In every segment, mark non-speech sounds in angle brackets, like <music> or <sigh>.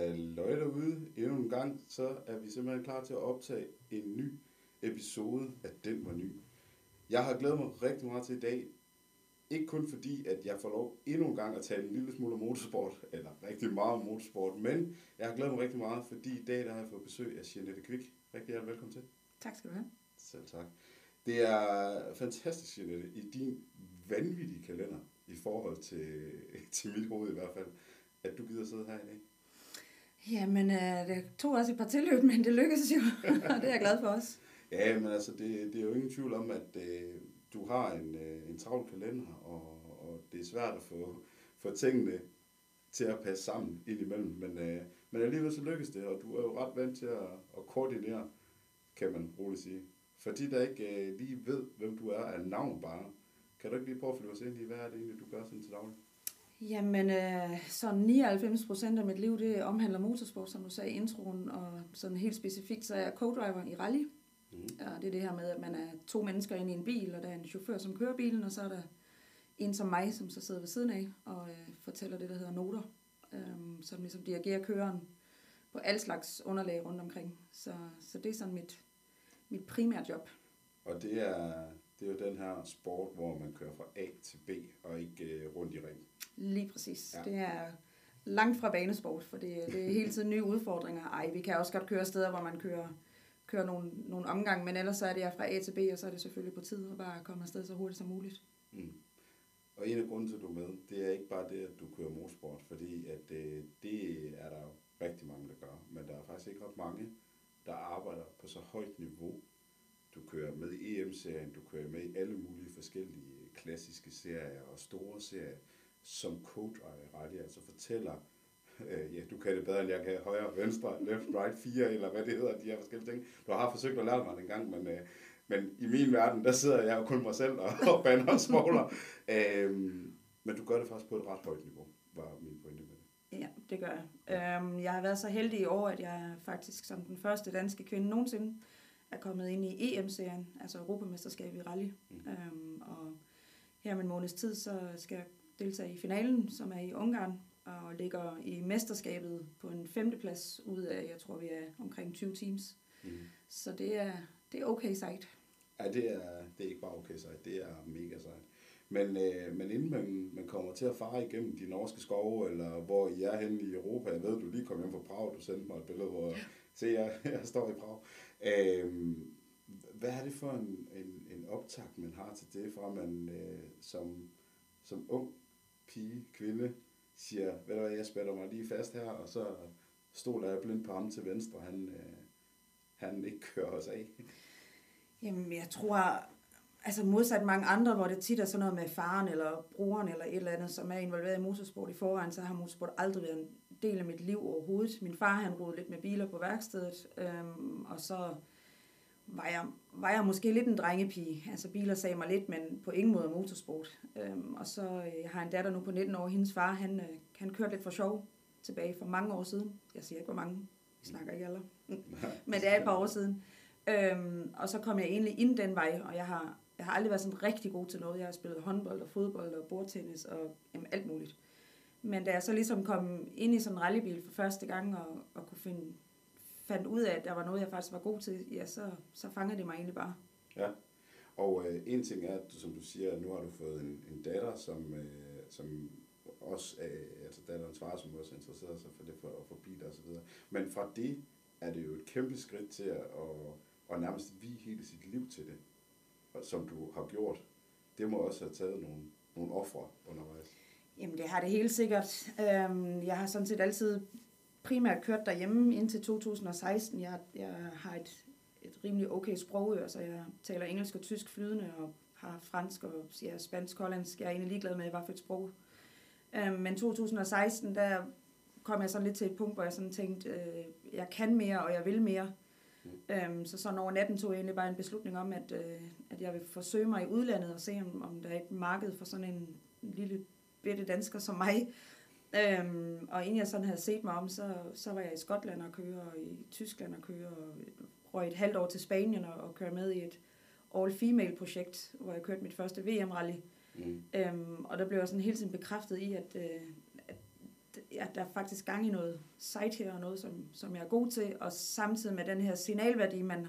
Halløj derude. Endnu en gang, så er vi simpelthen klar til at optage en ny episode af Den var ny. Jeg har glædet mig rigtig meget til i dag. Ikke kun fordi, at jeg får lov endnu en gang at tale en lille smule om motorsport, eller rigtig meget om motorsport, men jeg har glædet mig rigtig meget, fordi i dag der har jeg fået besøg af Jeanette Kvik. Rigtig hjertelig velkommen til. Tak skal du have. Selv tak. Det er fantastisk, Jeanette, i din vanvittige kalender, i forhold til, til mit hoved i hvert fald, at du gider sidde her i dag. Jamen, øh, det tog også et par tilløb, men det lykkedes jo, <laughs> og det er jeg glad for også. Ja, men altså, det, det er jo ingen tvivl om, at øh, du har en, øh, en travl kalender, og, og det er svært at få, få tingene til at passe sammen indimellem. Men, øh, men alligevel så lykkes det, og du er jo ret vant til at, at koordinere, kan man roligt sige. For de, der ikke øh, lige ved, hvem du er af navn bare, kan du ikke lige prøve at flytte os ind i, hvad er det egentlig, du gør sådan til daglig? Jamen, øh, så 99 procent af mit liv, det omhandler motorsport, som du sagde i introen, og sådan helt specifikt, så er jeg co-driver i rally. Mm. Og det er det her med, at man er to mennesker inde i en bil, og der er en chauffør, som kører bilen, og så er der en som mig, som så sidder ved siden af og øh, fortæller det, der hedder noter, øh, som ligesom dirigerer køreren på al slags underlag rundt omkring. Så, så det er sådan mit, mit primære job. Og det er, det er jo den her sport, hvor man kører fra A til B, og ikke øh, rundt i ring. Lige præcis. Ja. Det er langt fra banesport, for det, det er hele tiden nye udfordringer. Ej, vi kan også godt køre steder, hvor man kører, kører nogle, nogle omgange, men ellers så er det fra A til B, og så er det selvfølgelig på tid at bare komme afsted så hurtigt som muligt. Mm. Og en af grunden til, at du er med, det er ikke bare det, at du kører motorsport, fordi at, øh, det er der jo rigtig mange, der gør, men der er faktisk ikke ret mange, der arbejder på så højt niveau. Du kører med i EM-serien, du kører med i alle mulige forskellige klassiske serier og store serier som coach i rally, altså fortæller, øh, ja, du kan det bedre, end jeg kan, højre, venstre, left, right, fire, eller hvad det hedder, de her forskellige ting. Du har forsøgt at lære mig det en gang, men, øh, men i min verden, der sidder jeg jo kun mig selv og, og bander og småler. øhm, men du gør det faktisk på et ret højt niveau, var min pointe med det. Ja, det gør jeg. Øhm, jeg har været så heldig i år, at jeg faktisk som den første danske kvinde nogensinde er kommet ind i EM-serien, altså Europamesterskab i rally. Mm. Øhm, og her om en måneds tid, så skal jeg deltage i finalen, som er i Ungarn, og ligger i mesterskabet på en femteplads ud af, jeg tror, vi er omkring 20 teams. Mm. Så det er, det er okay sejt. Ja, det er, det er ikke bare okay sejt, det er mega sejt. Men, øh, men inden man, man kommer til at fare igennem de norske skove, eller hvor I er henne i Europa, jeg ved, du lige kom hjem fra Prag, du sendte mig et billede, hvor se, jeg, jeg står i Prag. Øh, hvad er det for en, en, en optakt, man har til det, fra man øh, som, som ung pige, kvinde, siger, ved du hvad, jeg spætter mig lige fast her, og så stoler jeg blindt på ham til venstre, han, øh, han ikke kører os af. Jamen, jeg tror, altså modsat mange andre, hvor det tit er sådan noget med faren eller broren eller et eller andet, som er involveret i motorsport i forvejen, så har motorsport aldrig været en del af mit liv overhovedet. Min far, han rodede lidt med biler på værkstedet, øhm, og så var jeg, var jeg måske lidt en drengepige. Altså biler sagde mig lidt, men på ingen måde motorsport. Øhm, og så øh, jeg har en datter nu på 19 år. Hendes far, han, øh, han kørte lidt for sjov tilbage for mange år siden. Jeg siger ikke, hvor mange. Vi snakker ikke alle. <laughs> men det er et par år siden. Øhm, og så kom jeg egentlig ind den vej, og jeg har, jeg har aldrig været sådan rigtig god til noget. Jeg har spillet håndbold og fodbold og bordtennis og jamen, alt muligt. Men da jeg så ligesom kom ind i sådan en rallybil for første gang og, og kunne finde fandt ud af, at der var noget, jeg faktisk var god til, ja, så, så fangede det mig egentlig bare. Ja, og øh, en ting er, at, som du siger, at nu har du fået en, en datter, som, øh, som også er, altså datterens far, som også interesserer sig for det, for, for biler og så videre. Men fra det er det jo et kæmpe skridt til at, at, at nærmest vie hele sit liv til det, som du har gjort. Det må også have taget nogle, nogle ofre undervejs. Jamen det har det helt sikkert. Øhm, jeg har sådan set altid primært kørt derhjemme indtil 2016. Jeg, jeg har et, et rimelig okay sprog, så altså jeg taler engelsk og tysk flydende, og har fransk og ja, spansk, hollandsk. Jeg er egentlig ligeglad med, hvad for et sprog. Øhm, men 2016, der kom jeg sådan lidt til et punkt, hvor jeg sådan tænkte, øh, jeg kan mere, og jeg vil mere. Mm. Øhm, så sådan over natten tog jeg egentlig bare en beslutning om, at, øh, at jeg vil forsøge mig i udlandet og se, om, om der er et marked for sådan en lille bitte dansker som mig, Øhm, og inden jeg sådan havde set mig om, så, så var jeg i Skotland og køre, og i Tyskland og køre, og røg et halvt år til Spanien og, og køre med i et all-female projekt, hvor jeg kørte mit første VM-rally. Mm. Øhm, og der blev jeg sådan hele tiden bekræftet i, at, øh, at ja, der er faktisk gang i noget sejt her, og noget, som, som jeg er god til, og samtidig med den her signalværdi, man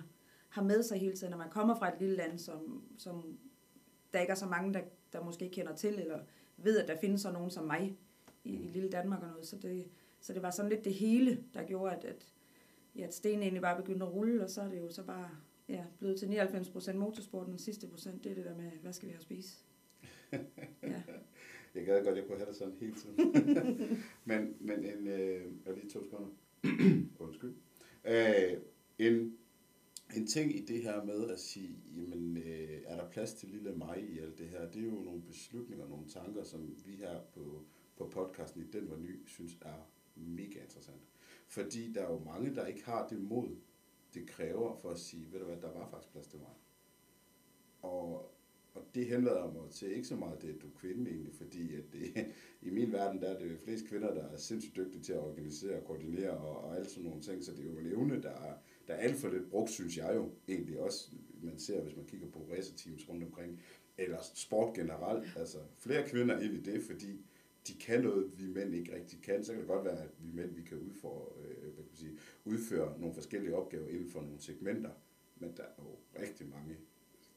har med sig hele tiden, når man kommer fra et lille land, som, som der ikke er så mange, der, der måske kender til, eller ved, at der findes så nogen som mig i, i lille Danmark og noget. Så det, så det var sådan lidt det hele, der gjorde, at, at, ja, at stenen egentlig bare begyndte at rulle, og så er det jo så bare ja, blevet til 99% motorsport, den sidste procent, det er det der med, hvad skal vi have at spise? <laughs> ja. Jeg gad godt, jeg kunne have det sådan hele tiden. <laughs> men, men en, øh, jeg lige to sekunder. <clears throat> Undskyld. Øh, en, en ting i det her med at sige, jamen, øh, er der plads til lille mig i alt det her? Det er jo nogle beslutninger, nogle tanker, som vi her på, på podcasten i Den var ny, synes er mega interessant. Fordi der er jo mange, der ikke har det mod, det kræver for at sige, ved du hvad, der var faktisk plads til mig. Og og det henlader mig til ikke så meget det, at du er kvinde egentlig, fordi at det, <laughs> i min verden, der er det flest kvinder, der er sindssygt dygtige til at organisere og koordinere og, og alt sådan nogle ting, så det er jo en evne, der er, der er alt for lidt brugt, synes jeg jo egentlig også, man ser, hvis man kigger på racerteams rundt omkring, eller sport generelt, altså flere kvinder ind i det, fordi de kan noget, vi mænd ikke rigtig kan. Så kan det godt være, at vi mænd vi kan, udføre, øh, hvad kan man sige, udføre nogle forskellige opgaver inden for nogle segmenter, men der er jo rigtig mange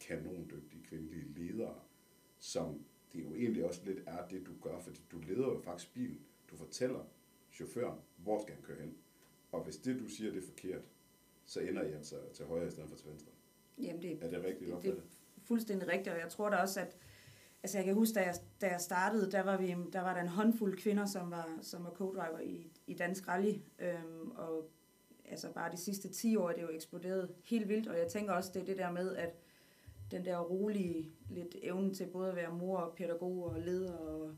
kanondygtige kvindelige ledere, som det jo egentlig også lidt er det, du gør, fordi du leder jo faktisk bilen. Du fortæller chaufføren, hvor skal han køre hen. Og hvis det, du siger, det er forkert, så ender I altså til højre i stedet for til venstre. Jamen det, er det rigtigt det, det er fuldstændig rigtigt, og jeg tror da også, at altså jeg kan huske, da jeg, da jeg startede, der var, vi, der var der en håndfuld kvinder, som var, som var co-driver i, i Dansk Rally, øhm, og altså bare de sidste 10 år er det jo eksploderet helt vildt, og jeg tænker også, det er det der med, at den der rolige lidt evne til både at være mor og pædagog og leder og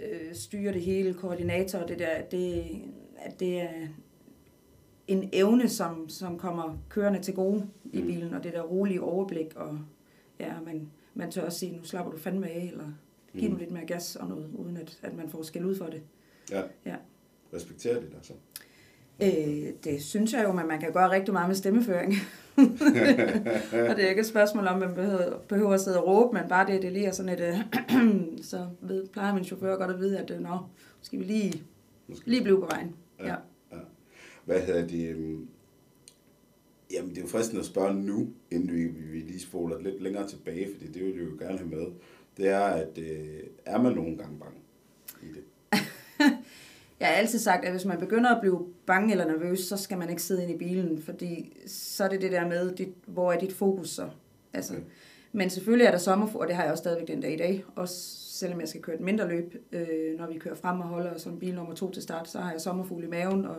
øh, styre det hele, koordinator og det der, det, at det er en evne, som, som kommer kørende til gode i mm. bilen, og det der rolige overblik, og ja, man, man tør også sige, nu slapper du fandme af, eller giv mm. nu lidt mere gas og noget, uden at, at man får skæld ud for det. Ja. ja. Respekterer det dig så? Øh, det synes jeg jo, men man kan gøre rigtig meget med stemmeføring. <laughs> og det er ikke et spørgsmål om, man behøver, behøver at sidde og råbe, men bare det, det lige er sådan et, øh, <clears throat> så ved, plejer min chauffør godt at vide, at øh, nå, skal vi lige, Måske. lige blive på vejen. Ja. ja. ja. Hvad hedder det? Jamen, det er jo fristende at spørge nu, inden vi, vi lige spoler lidt længere tilbage, fordi det vil jeg jo gerne have med. Det er, at øh, er man nogle gange bange i det? <laughs> jeg har altid sagt, at hvis man begynder at blive bange eller nervøs, så skal man ikke sidde ind i bilen, fordi så er det det der med, dit, hvor er dit fokus så? Altså, okay. Men selvfølgelig er der sommerfokus, og det har jeg også stadigvæk den dag i dag, også selvom jeg skal køre et mindre løb, øh, når vi kører frem og holder som bil nummer to til start, så har jeg sommerfugl i maven, og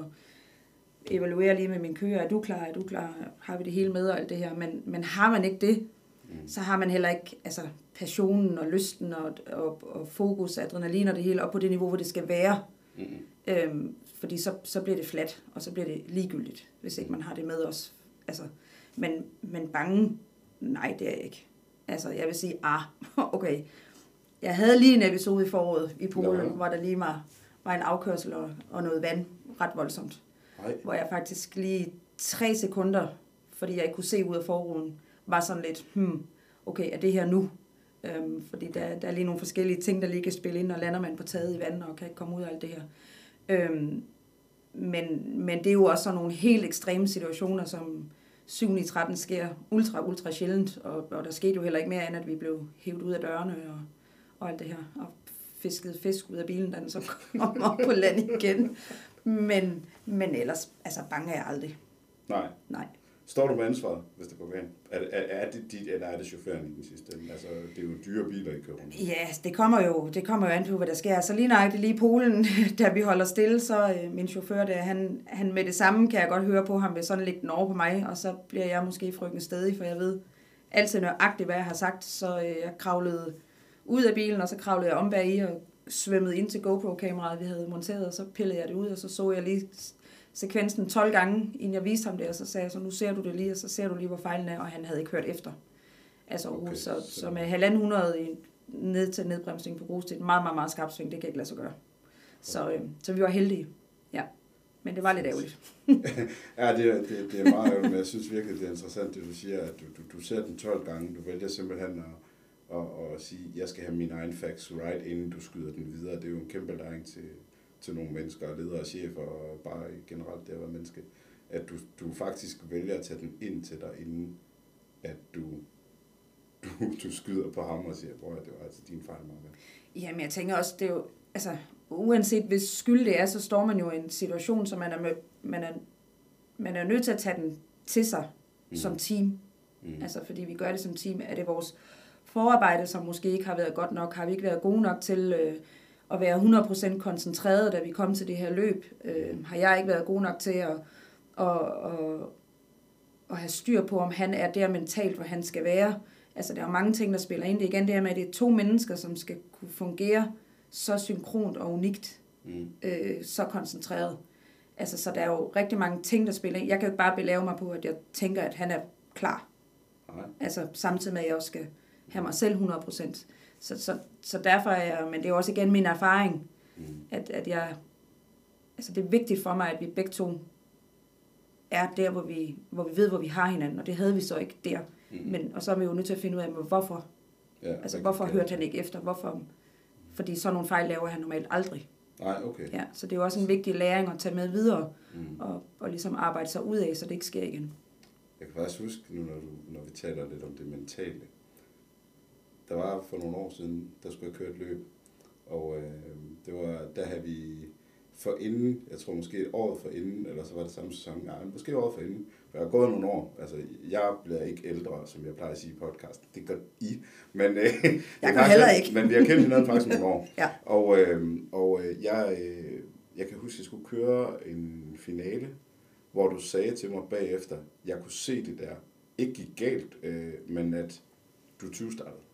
evaluerer lige med min kører, er du klar, er du klar, har vi det hele med og alt det her, men, men har man ikke det, mm. så har man heller ikke altså, passionen og lysten og, og, og fokus, adrenalin og det hele op på det niveau, hvor det skal være. Mm. Øhm, fordi så, så bliver det flat, og så bliver det ligegyldigt, hvis ikke man har det med os. Altså, men, men bange, nej, det er jeg ikke. Altså, jeg vil sige, ah, <laughs> okay. Jeg havde lige en episode i foråret i Polen, Nå. hvor der lige var, var en afkørsel og, og noget vand, ret voldsomt. Nej. Hvor jeg faktisk lige tre sekunder, fordi jeg ikke kunne se ud af forruden, var sådan lidt, hmm, okay, er det her nu? Øhm, fordi der, der er lige nogle forskellige ting, der lige kan spille ind, og lander man på taget i vandet og kan ikke komme ud af alt det her. Øhm, men, men det er jo også sådan nogle helt ekstreme situationer, som 7 i 13 sker ultra, ultra sjældent, og, og der skete jo heller ikke mere end, at vi blev hævet ud af dørene og, og alt det her, og fisket fisk ud af bilen, da den så <laughs> kom op på land igen. Men, men ellers, altså bange er jeg aldrig. Nej. Nej. Står du med ansvaret, hvis det går galt? Er, er, er det dit, eller er det chaufføren i den sidste ende? Altså, det er jo dyre biler, I kører. Ja, det kommer jo, det kommer jo an på, hvad der sker. Så lige nøjagtigt lige i Polen, <laughs> da vi holder stille, så øh, min chauffør, der, han, han med det samme kan jeg godt høre på ham, vil sådan lægge den over på mig, og så bliver jeg måske frygten stedig, for jeg ved altid nøjagtigt, hvad jeg har sagt. Så øh, jeg kravlede ud af bilen, og så kravlede jeg om bag i og svømmede ind til GoPro-kameraet, vi havde monteret, og så pillede jeg det ud, og så så jeg lige sekvensen 12 gange, inden jeg viste ham det, og så sagde jeg så, nu ser du det lige, og så ser du lige, hvor fejlen er, og han havde ikke hørt efter. Altså, okay, så, så, så med halvanden hundrede ned til nedbremsning på grus, det er et meget, meget, meget skarpt sving, det kan ikke lade sig gøre. Så, øh, så vi var heldige, ja. Men det var lidt ærgerligt. <laughs> ja, det, det, det er meget ærgerligt, men jeg synes virkelig, det er interessant, det du siger, at du, du, du ser den 12 gange, du vælger simpelthen at, at, at sige, jeg skal have min egen facts right, inden du skyder den videre. Det er jo en kæmpe læring til, til nogle mennesker, ledere og chefer, og bare generelt det at være menneske, at du, du faktisk vælger at tage den ind til dig, inden at du, <laughs> du, du skyder på ham og siger, at det var altså din fejl, Marvind. Jamen, jeg tænker også, det er jo, altså, uanset hvis skyld det er, så står man jo i en situation, så man er, med, man er, man er nødt til at tage den til sig mm. som team. Mm. Altså, fordi vi gør det som team. Er det vores forarbejde, som måske ikke har været godt nok? Har vi ikke været gode nok til øh, at være 100% koncentreret, da vi kom til det her løb? Øh, har jeg ikke været god nok til at, at, at, at have styr på, om han er der mentalt, hvor han skal være? Altså, der er jo mange ting, der spiller ind. Det er igen det her med, at det er to mennesker, som skal kunne fungere så synkront og unikt, mm. øh, så koncentreret. Altså, så der er jo rigtig mange ting, der spiller ind. Jeg kan jo ikke bare belave mig på, at jeg tænker, at han er klar. Nej. Altså, samtidig med, at jeg også skal have mig selv 100%. Så, så, så derfor er jeg, men det er jo også igen min erfaring, mm. at, at jeg, altså det er vigtigt for mig, at vi begge to er der, hvor vi, hvor vi ved, hvor vi har hinanden, og det havde vi så ikke der. Mm. Men, og så er vi jo nødt til at finde ud af, hvorfor. Ja, altså, hvorfor hørte han ikke efter? Hvorfor? Fordi sådan nogle fejl laver han normalt aldrig. Nej, okay. Ja, så det er jo også en vigtig læring at tage med videre, mm. og, og ligesom arbejde sig ud af, så det ikke sker igen. Jeg kan faktisk huske nu, når, du, når vi taler lidt om det mentale. Der var for nogle år siden, der skulle jeg køre et løb, og øh, det var, der havde vi for inden, jeg tror måske året for inden, eller så var det samme sæson, nej, måske året for inden, for jeg har gået nogle år, altså jeg bliver ikke ældre, som jeg plejer at sige i podcast, det gør I, men, øh, jeg kan heller ikke. men vi har kendt hinanden faktisk nogle år, <laughs> ja. og, øh, og øh, jeg, øh, jeg kan huske, at jeg skulle køre en finale, hvor du sagde til mig bagefter, jeg kunne se det der, ikke gik galt, øh, men at du 20 startede.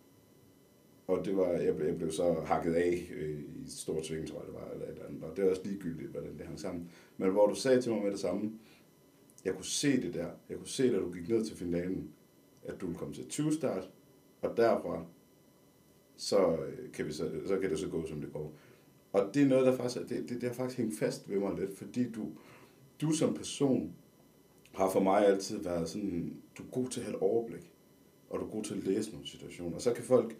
Og det var, jeg, blev, jeg blev så hakket af øh, i et stort sving, tror jeg det var, eller et andet. Og det var også ligegyldigt, hvordan det hang sammen. Men hvor du sagde til mig med det samme, jeg kunne se det der. Jeg kunne se, da du gik ned til finalen, at du ville komme til 20 start, og derfra, så øh, kan, vi så, så kan det så gå, som det går. Og det er noget, der faktisk, det, det, det har faktisk hængt fast ved mig lidt, fordi du, du som person har for mig altid været sådan, du er god til at have et overblik, og du er god til at læse nogle situationer. Og så kan folk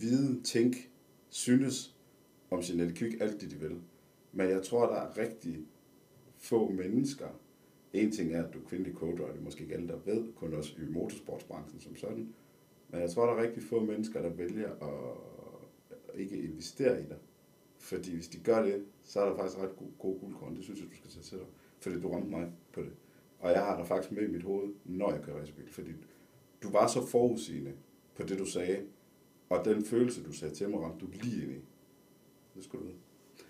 vide, tænke, synes om Jeanette Kvik alt det, de vil. Men jeg tror, der er rigtig få mennesker. En ting er, at du er kvindelig coach, og det er måske ikke alle, der ved, kun også i motorsportsbranchen som sådan. Men jeg tror, der er rigtig få mennesker, der vælger at ikke investere i dig. Fordi hvis de gør det, så er der faktisk ret god, god guldkorn. Det synes jeg, du skal tage til dig. Fordi du ramte mig på det. Og jeg har der faktisk med i mit hoved, når jeg kører racerbil. Fordi du var så forudsigende på det, du sagde, og den følelse, du sagde til mig, ramte du lige ind i. Det skulle du vide.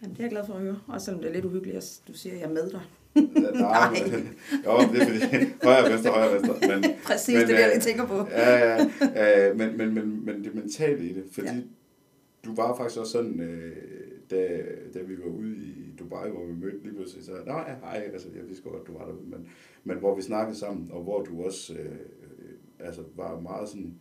Jamen, det er jeg glad for at høre. Også selvom det er lidt uhyggeligt, at du siger, at jeg er med dig. nej, <laughs> nej. Jo, det er fordi, højre venstre, højre venstre. Men, <laughs> Præcis, men, det er det, jeg tænker på. ja, ja, øh, men, men, men, men det mentale i det, fordi ja. du var faktisk også sådan, øh, da, da vi var ude i Dubai, hvor vi mødte lige pludselig, så nej, hej, altså jeg vidste godt, du var derude, men, men hvor vi snakkede sammen, og hvor du også øh, øh, altså var meget sådan,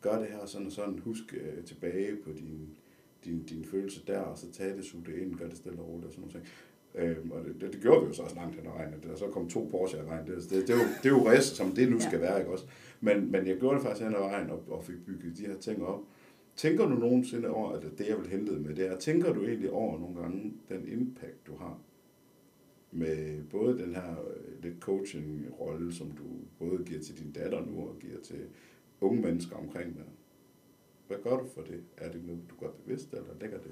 gør det her sådan og sådan, husk øh, tilbage på din, din, din følelse der, og så tag det, sug det ind, gør det stille og roligt og sådan noget. Øhm, og det, det, det, gjorde vi jo så også langt hen ad vejen, og der så kom to Porsche af vejen. Det, det, det, er jo, det er jo race, som det nu skal være, ikke også? Men, men jeg gjorde det faktisk hen ad vejen, og, og fik bygget de her ting op. Tænker du nogensinde over, at det jeg vil hente med, det er, tænker du egentlig over nogle gange den impact, du har med både den her øh, lidt coaching-rolle, som du både giver til din datter nu og giver til unge mennesker omkring dig. Hvad gør du for det? Er det noget, du gør bevidst, eller lægger det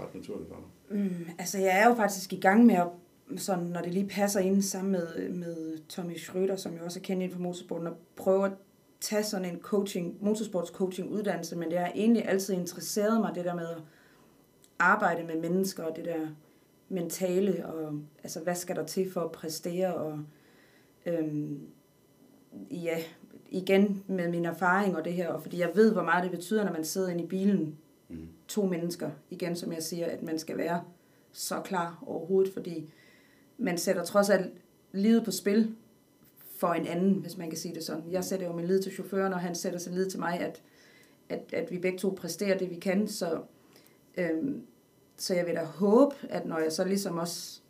ret naturligt for dig? Mm, altså, jeg er jo faktisk i gang med at sådan, når det lige passer ind sammen med, med Tommy Schrøder, som jeg også er kendt inden for motorsporten, og prøve at tage sådan en coaching, motorsports coaching uddannelse, men det har egentlig altid interesseret mig, det der med at arbejde med mennesker, og det der mentale, og altså, hvad skal der til for at præstere, og øhm, ja, igen med min erfaring og det her, og fordi jeg ved, hvor meget det betyder, når man sidder inde i bilen, mm. to mennesker, igen som jeg siger, at man skal være så klar overhovedet, fordi man sætter trods alt livet på spil for en anden, hvis man kan sige det sådan. Jeg sætter jo min lid til chaufføren, og han sætter sin lid til mig, at, at, at vi begge to præsterer det, vi kan, så, øhm, så jeg vil da håbe, at når jeg så ligesom også,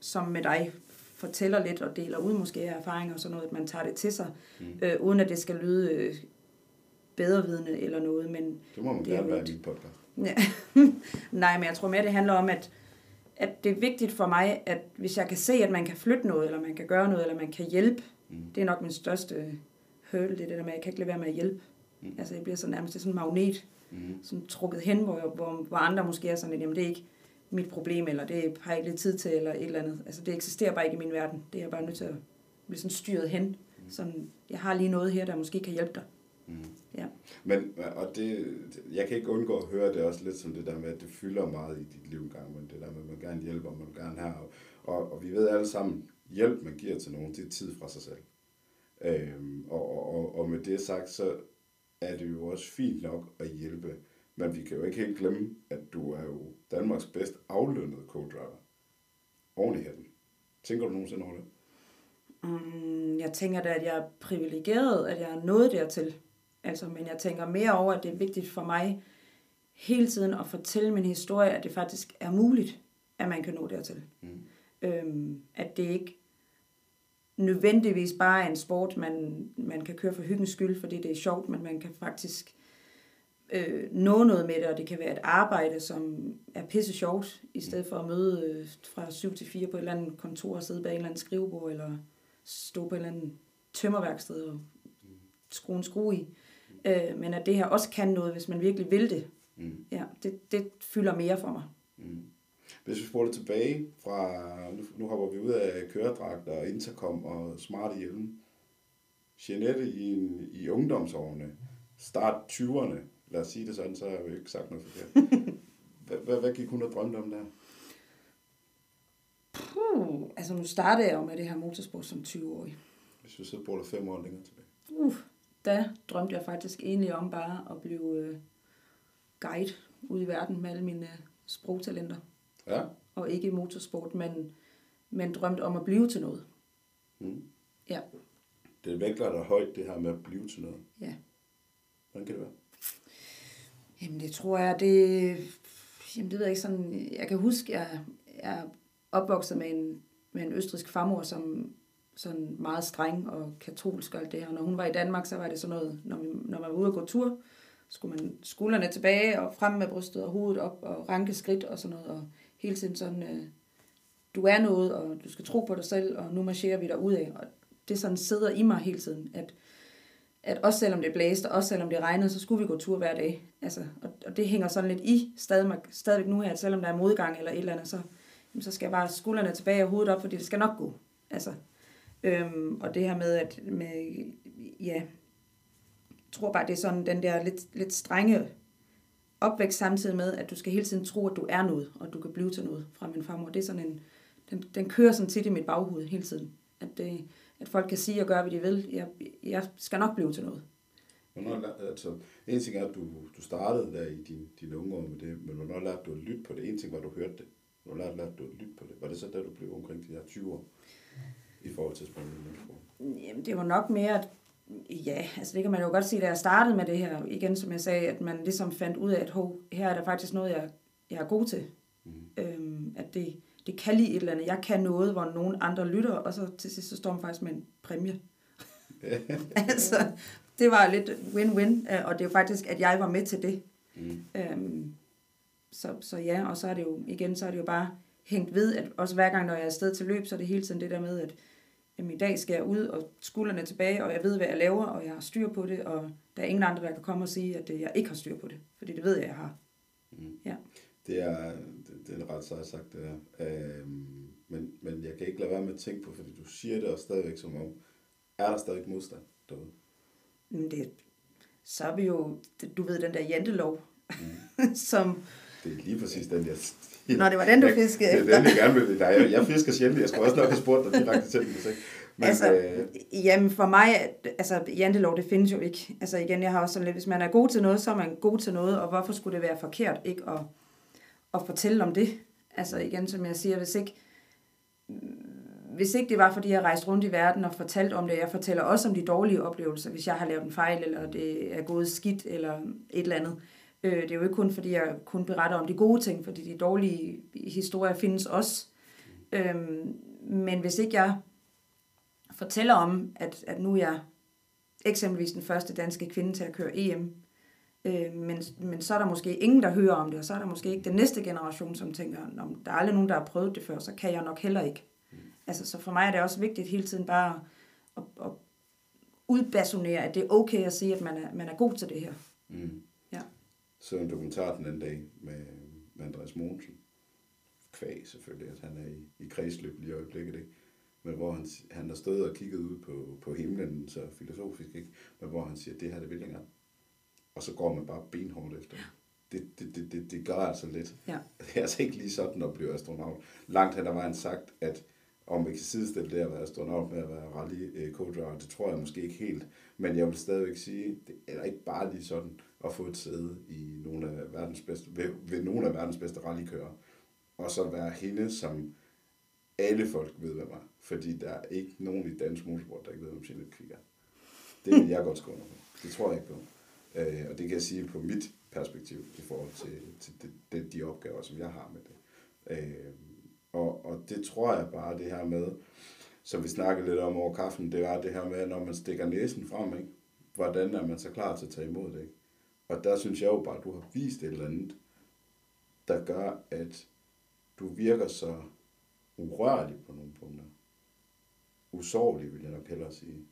som med dig, fortæller lidt og deler ud måske af erfaringer og sådan noget, at man tager det til sig, mm. øh, uden at det skal lyde øh, bedrevidende eller noget. Men det må man gerne være i podcast. <laughs> Ja. Nej, men jeg tror mere, det handler om, at, at det er vigtigt for mig, at hvis jeg kan se, at man kan flytte noget, eller man kan gøre noget, eller man kan hjælpe, mm. det er nok min største hurdle, det, er det der med, at jeg kan ikke lade være med at hjælpe. Mm. Altså, jeg bliver så nærmest sådan en magnet, mm. sådan trukket hen, hvor, hvor, hvor andre måske er sådan, at jamen, det er ikke mit problem, eller det har jeg ikke lidt tid til, eller et eller andet. Altså, det eksisterer bare ikke i min verden. Det er jeg bare nødt til at blive sådan styret hen. Mm. Sådan, jeg har lige noget her, der måske kan hjælpe dig. Mm. Ja. Men, og det, jeg kan ikke undgå at høre det også lidt som det der med, at det fylder meget i dit liv engang, men det der med, at man gerne hjælper, man gerne og, og, og vi ved alle sammen, hjælp man giver til nogen, det er tid fra sig selv. Øhm, og, og, og med det sagt, så er det jo også fint nok at hjælpe, men vi kan jo ikke helt glemme, at du er jo Danmarks bedst aflønnede co-driver. Oven i hatten. Tænker du nogensinde over det? Mm, jeg tænker da, at jeg er privilegeret, at jeg er nået dertil. Altså, men jeg tænker mere over, at det er vigtigt for mig hele tiden at fortælle min historie, at det faktisk er muligt, at man kan nå dertil. Mm. Øhm, at det ikke nødvendigvis bare er en sport, man, man kan køre for hyggens skyld, fordi det er sjovt, men man kan faktisk øh, nå noget med det, og det kan være et arbejde, som er pisse sjovt, i stedet for at møde øh, fra 7 til 4 på et eller andet kontor og sidde bag en eller anden skrivebord, eller stå på et eller andet tømmerværksted og skrue en skrue i. Øh, men at det her også kan noget, hvis man virkelig vil det. Mm. Ja, det, det fylder mere for mig. Mm. Hvis vi spoler tilbage fra, nu, nu hopper vi ud af køredragter og intercom og smarte hjelme. Jeanette i, i ungdomsårene, start 20'erne, lad os sige det sådan, så har jeg jo ikke sagt noget forkert. <laughs> hvad, hvad, hvad gik hun og drømte om der? Puh, altså nu startede jeg jo med det her motorsport som 20-årig. Hvis vi så bruger fem år længere tilbage. Uh, der drømte jeg faktisk egentlig om bare at blive øh, guide ude i verden med alle mine øh, sprogtalenter. Ja. Og ikke motorsport, men, men drømte om at blive til noget. Mm. Ja. Det vægter dig højt, det her med at blive til noget. Ja. Hvordan kan det være? Jamen det tror jeg, det... Jamen det ved jeg ikke sådan... Jeg kan huske, jeg, jeg er opvokset med en, med en østrisk farmor, som sådan meget streng og katolsk og alt det her. Når hun var i Danmark, så var det sådan noget, når, vi, når man var ude og gå tur, skulle man skuldrene tilbage og frem med brystet og hovedet op og ranke skridt og sådan noget. Og hele tiden sådan, øh, du er noget, og du skal tro på dig selv, og nu marcherer vi der ud af. Og det sådan sidder i mig hele tiden, at, at også selvom det blæste, og også selvom det regnede, så skulle vi gå tur hver dag. Altså, og, og det hænger sådan lidt i stadig, stadigvæk nu her, at selvom der er modgang eller et eller andet, så, så skal jeg bare skuldrene tilbage og hovedet op, fordi det skal nok gå. Altså, øhm, og det her med, at med, ja, jeg tror bare, det er sådan den der lidt, lidt strenge opvækst samtidig med, at du skal hele tiden tro, at du er noget, og du kan blive til noget fra min farmor. Det er sådan en, den, den kører sådan tit i mit baghoved hele tiden. At, det, at folk kan sige og gøre, hvad de vil. Jeg, jeg skal nok blive til noget. Hvornår, altså, en ting er, at du, du startede der i din, dine unge år med det, men hvornår lærte du at lytte på det? En ting var, at du hørte det. Hvornår lærte, lærte du at lytte på det? Var det så, da du blev omkring de her 20 år i forhold til spændende Jamen, det var nok mere, at Ja, altså det kan man jo godt sige, da jeg startede med det her, igen som jeg sagde, at man ligesom fandt ud af, at hov, her er der faktisk noget, jeg, jeg er god til. Mm. Øhm, at det, det kan lide et eller andet. Jeg kan noget, hvor nogen andre lytter, og så til sidst så står man faktisk med en præmie. <laughs> altså, det var lidt win-win, øh, og det er jo faktisk, at jeg var med til det. Mm. Øhm, så, så ja, og så er det jo, igen, så er det jo bare hængt ved, at også hver gang, når jeg er afsted til løb, så er det hele tiden det der med, at jamen i dag skal jeg ud og skuldrene tilbage, og jeg ved, hvad jeg laver, og jeg har styr på det, og der er ingen andre, der kan komme og sige, at jeg ikke har styr på det, fordi det ved jeg, jeg har. Mm. Ja. Det er, det, er ret sejt sagt, det er. Øhm, men, men jeg kan ikke lade være med at tænke på, fordi du siger det også stadigvæk som om, er der stadig modstand derude? Det, så er vi jo, du ved, den der jantelov, mm. <laughs> som... Det er lige præcis den, jeg Nå, det var den, du fiskede efter. Det er den, jeg gerne vil. Nej, jeg, jeg fisker sjældent. Jeg skulle også nok have spurgt dig direkte til det. Men, altså, øh... jamen for mig, altså jantelov, det findes jo ikke. Altså igen, jeg har også sådan lidt, hvis man er god til noget, så er man god til noget, og hvorfor skulle det være forkert ikke at, at fortælle om det? Altså igen, som jeg siger, hvis ikke, hvis ikke det var, fordi jeg rejste rundt i verden og fortalt om det, jeg fortæller også om de dårlige oplevelser, hvis jeg har lavet en fejl, eller det er gået skidt, eller et eller andet. Øh, det er jo ikke kun, fordi jeg kun beretter om de gode ting, fordi de dårlige historier findes også. Øh, men hvis ikke jeg fortæller om, at, at nu er jeg eksempelvis den første danske kvinde til at køre EM, Øh, men, men så er der måske ingen, der hører om det, og så er der måske ikke den næste generation, som tænker, om der er aldrig nogen, der har prøvet det før, så kan jeg nok heller ikke. Mm. Altså, så for mig er det også vigtigt hele tiden bare at, at udbasonere, at det er okay at sige, at man er, man er god til det her. Mm. Ja. Så en dokumentar den anden dag med, med Andreas Mogensen. Kvæg selvfølgelig, at han er i, i kredsløb lige i øjeblikket, ikke? Men hvor han, han har stået og kigget ud på, på himlen, så filosofisk, ikke? Men hvor han siger, det her det vil længere. Og så går man bare benhårdt efter. Ja. Det, det, det, det, det gør altså lidt. Ja. <laughs> Det er altså ikke lige sådan at blive astronaut. Langt hen ad vejen sagt, at om vi kan sidestille det at være astronaut med at være rally co det tror jeg måske ikke helt. Men jeg vil stadigvæk sige, det er ikke bare lige sådan at få et sæde i nogle af verdens bedste, ved, ved nogle af verdens bedste rallykører, og så være hende, som alle folk ved, hvad var. Fordi der er ikke nogen i dansk motorsport, der ikke ved, hvem Jeanette Kvik er. Det vil jeg godt skrive på. Det tror jeg ikke på. Øh, og det kan jeg sige på mit perspektiv i forhold til, til de, de, de opgaver, som jeg har med det. Øh, og, og det tror jeg bare, det her med, som vi snakkede lidt om over kaffen, det var det her med, når man stikker næsen frem, ikke? hvordan er man så klar til at tage imod det? Ikke? Og der synes jeg jo bare, at du har vist et eller andet, der gør, at du virker så urørlig på nogle punkter. Usårlig, vil jeg nok hellere sige.